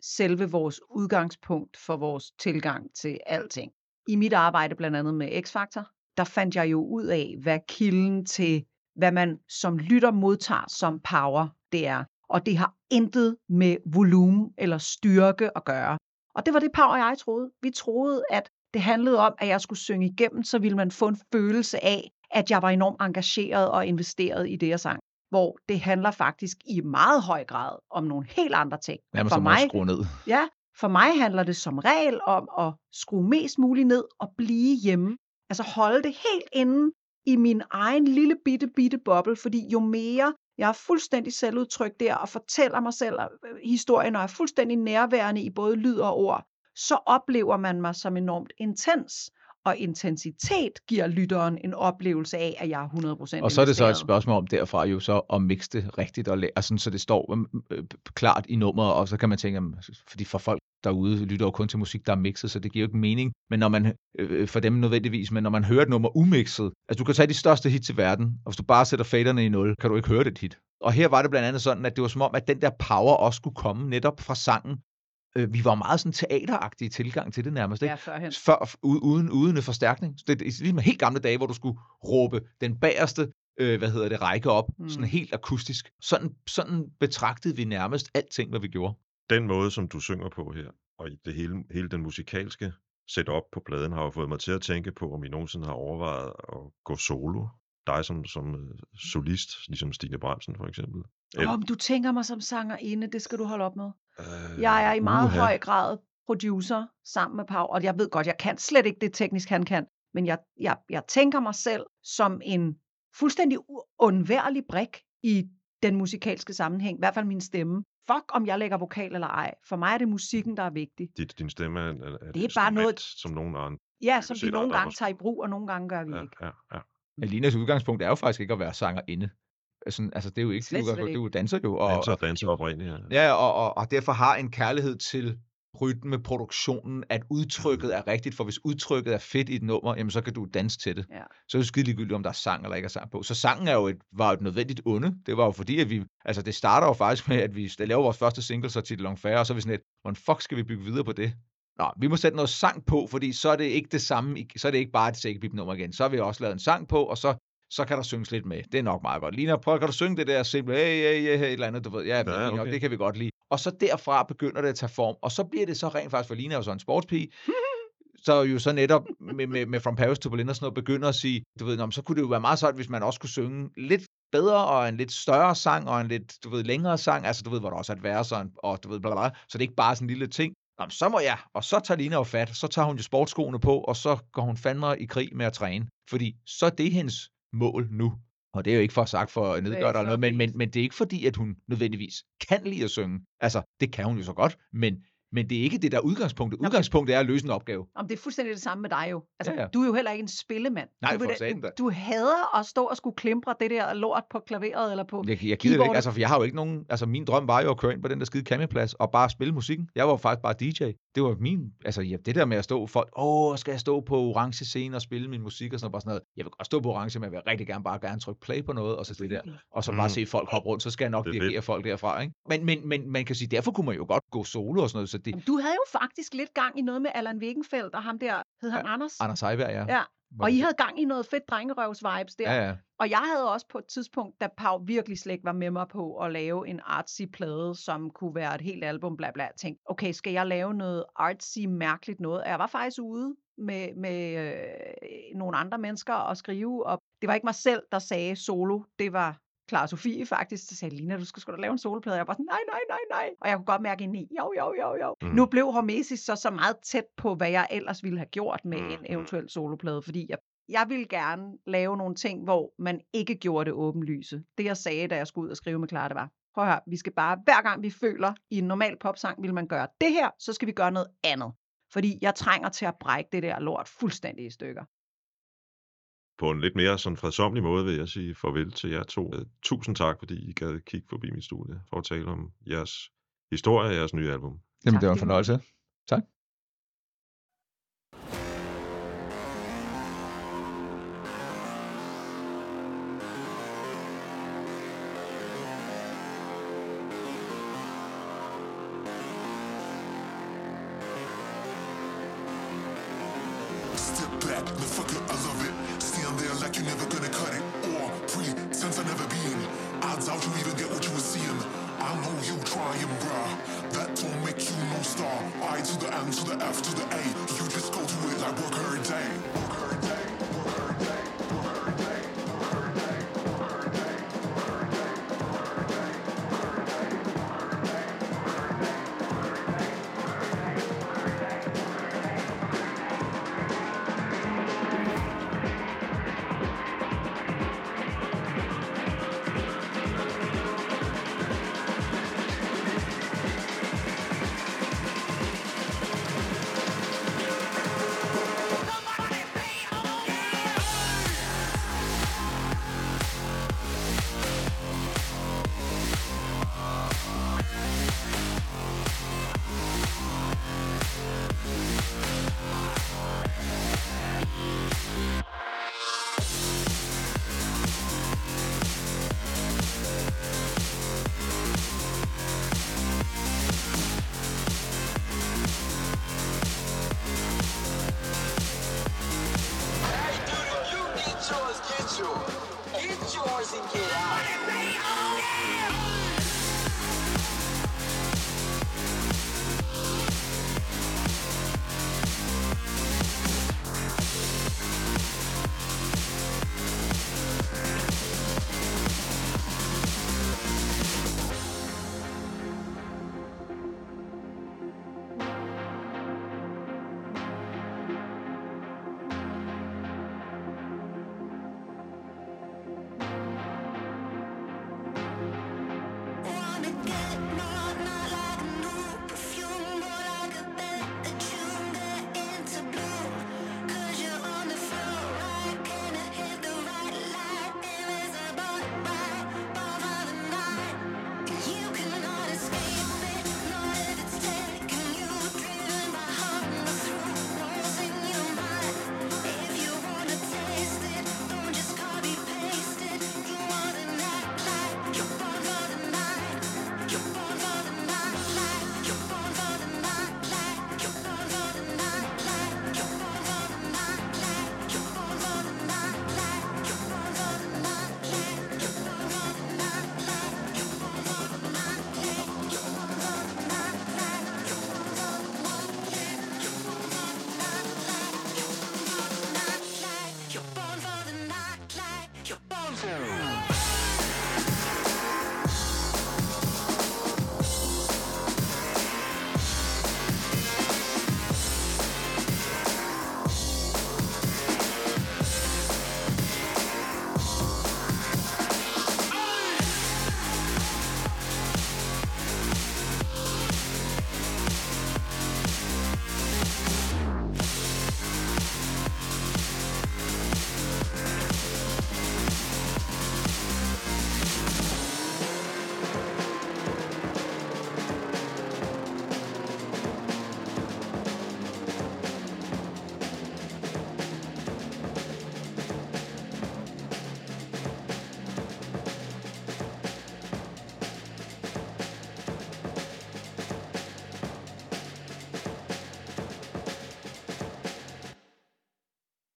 selve vores udgangspunkt for vores tilgang til alting. I mit arbejde blandt andet med X-Factor, der fandt jeg jo ud af, hvad kilden til, hvad man som lytter modtager som power, det er. Og det har intet med volumen eller styrke at gøre. Og det var det power, jeg troede. Vi troede, at det handlede om, at jeg skulle synge igennem, så ville man få en følelse af, at jeg var enormt engageret og investeret i det, jeg sang. Hvor det handler faktisk i meget høj grad om nogle helt andre ting. Nærmest for mig... skrue ned. Ja, for mig handler det som regel om at skrue mest muligt ned og blive hjemme. Altså holde det helt inde i min egen lille bitte, bitte boble, fordi jo mere jeg er fuldstændig selvudtryk der og fortæller mig selv øh, historien og er fuldstændig nærværende i både lyd og ord, så oplever man mig som enormt intens. Og intensitet giver lytteren en oplevelse af, at jeg er 100% Og så er det så et investeret. spørgsmål om derfra jo så at mixe det rigtigt, og læ- altså, så det står øhm, øh, klart i nummeret, og så kan man tænke, fordi for folk derude lytter jo kun til musik, der er mixet, så det giver jo ikke mening. Men når man, øh, for dem nødvendigvis, men når man hører et nummer umixet, altså du kan tage de største hits i verden, og hvis du bare sætter faderne i 0, kan du ikke høre det hit. Og her var det blandt andet sådan, at det var som om, at den der power også skulle komme netop fra sangen. Øh, vi var meget sådan teateragtige tilgang til det nærmest, ikke? Ja, førhen. før, uden, uden en forstærkning. Så det er ligesom helt gamle dage, hvor du skulle råbe den bagerste øh, hvad hedder det, række op, mm. sådan helt akustisk. Sådan, sådan betragtede vi nærmest alting, hvad vi gjorde. Den måde, som du synger på her, og i det hele, hele den musikalske setup på pladen, har jo fået mig til at tænke på, om I nogensinde har overvejet at gå solo. Dig som, som øh, solist, ligesom Stine Bremsen for eksempel. Eller... Om du tænker mig som sangerinde, det skal du holde op med. øh, Jeg er i meget uha. høj grad producer sammen med Pau, og jeg ved godt, jeg kan slet ikke det teknisk, han kan, men jeg, jeg, jeg tænker mig selv som en fuldstændig undværlig brik i den musikalske sammenhæng, i hvert fald min stemme. Fuck, om jeg lægger vokal eller ej. For mig er det musikken, der er vigtig. Dit, din stemme er, er, et Det er bare noget- som nogen andre. Ja, som vi nogle gange også. tager i brug, og nogle gange gør vi Ja, ikke. ja, ja. Alinas udgangspunkt er jo faktisk ikke at være sangerinde. Altså, altså det er jo ikke Slet, det det er ikke. jo danser jo. Og, Danser, danser oprindeligt. Ja. Ja, og, og, og derfor har en kærlighed til rytmeproduktionen, at udtrykket er rigtigt, for hvis udtrykket er fedt i et nummer, jamen så kan du danse til det. Ja. Så er det skide ligegyldigt, om der er sang eller ikke er sang på. Så sangen er jo et, var jo et nødvendigt onde. Det var jo fordi, at vi, altså det starter jo faktisk med, at vi laver vores første single, så til Long Fair, og så er vi sådan lidt, hvordan fuck skal vi bygge videre på det? Nå, vi må sætte noget sang på, fordi så er det ikke det samme, så er det ikke bare et sækkepip nummer igen. Så har vi også lavet en sang på, og så så kan der synges lidt med. Det er nok meget godt. Lina, prøv, kan du synge det der simple, hey, hey, hey, hey, et eller andet, du ved. Ja, ja okay. okay. det kan vi godt lide. Og så derfra begynder det at tage form, og så bliver det så rent faktisk, for Lina er jo så en sportspige, så jo så netop med, med, med From Paris to Berlin og sådan noget, begynder at sige, du ved, nå, så kunne det jo være meget sejt, hvis man også kunne synge lidt bedre, og en lidt større sang, og en lidt, du ved, længere sang, altså du ved, hvor der også er et vers, og, en, og du ved, bla, bla, bla, så det er ikke bare sådan en lille ting. Nå, men så må jeg, og så tager Lina jo fat, så tager hun jo sportsskoene på, og så går hun fandme i krig med at træne, fordi så er det hendes mål nu. Og det er jo ikke for sagt for at nedgøre dig noget, men, men, men det er ikke fordi, at hun nødvendigvis kan lide at synge. Altså, det kan hun jo så godt, men, men det er ikke det, der er udgangspunktet. Udgangspunktet er at løse en opgave. Om det er fuldstændig det samme med dig jo. Altså, Ja, ja. du er jo heller ikke en spillemand. Nej, du, for da. du, du hader at stå og skulle klimpre det der lort på klaveret eller på... Jeg, jeg gider det Keyboardet. ikke, altså, for jeg har jo ikke nogen... Altså, min drøm var jo at køre ind på den der skide campingplads og bare spille musikken. Jeg var faktisk bare DJ. Det var min... Altså, ja, det der med at stå for... Åh, skal jeg stå på orange scene og spille min musik og sådan noget, bare sådan noget. Jeg vil godt stå på orange, men jeg vil rigtig gerne bare gerne trykke play på noget, og så det der. Og så bare Mm. se folk hoppe rundt, så skal jeg nok Det er dirigere folk derfra, ikke? Men, men, men man kan sige, derfor kunne man jo godt gå solo og sådan noget, så det... Jamen, Du havde jo faktisk lidt gang i noget med Allan Wegenfeldt og ham der, hed han Anders? Anders Seiberg, ja. Ja, og I havde gang i noget fedt drengerøvs-vibes der. Ja, ja. Og jeg havde også på et tidspunkt, da Pau virkelig slet ikke var med mig på at lave en artsy plade, som kunne være et helt album, bla bla, tænkte, okay, skal jeg lave noget artsy, mærkeligt noget? Og jeg var faktisk ude med, med øh, nogle andre mennesker og skrive, og det var ikke mig selv, der sagde solo, det var Clara Sofie faktisk, der sagde, Lina, du skal sgu da lave en soloplade. Jeg var sådan, nej, nej, nej, nej. Og jeg kunne godt mærke ind i, jo, jo, jo, jo. Mm. Mm. Nu blev Hormesis så så meget tæt på, hvad jeg ellers ville have gjort med Mm, en mm. eventuel soloplade, fordi jeg jeg ville gerne lave nogle ting, hvor man ikke gjorde det åbenlyse. Det jeg sagde, da jeg skulle ud og skrive med Clara, det var, prøv at høre, vi skal bare, hver gang vi føler i en normal popsang, vil man gøre det her, så skal vi gøre noget andet. Fordi jeg trænger til at brække det der lort fuldstændig i stykker. På en lidt mere sådan fredsomlig måde vil jeg sige farvel til jer to. Øh, Tusind tak, fordi I gad kigge forbi mit studie for at tale om jeres historie og jeres nye album. Jamen, Tak, det var en fornøjelse. Tak. Get yours, get yours. And get out.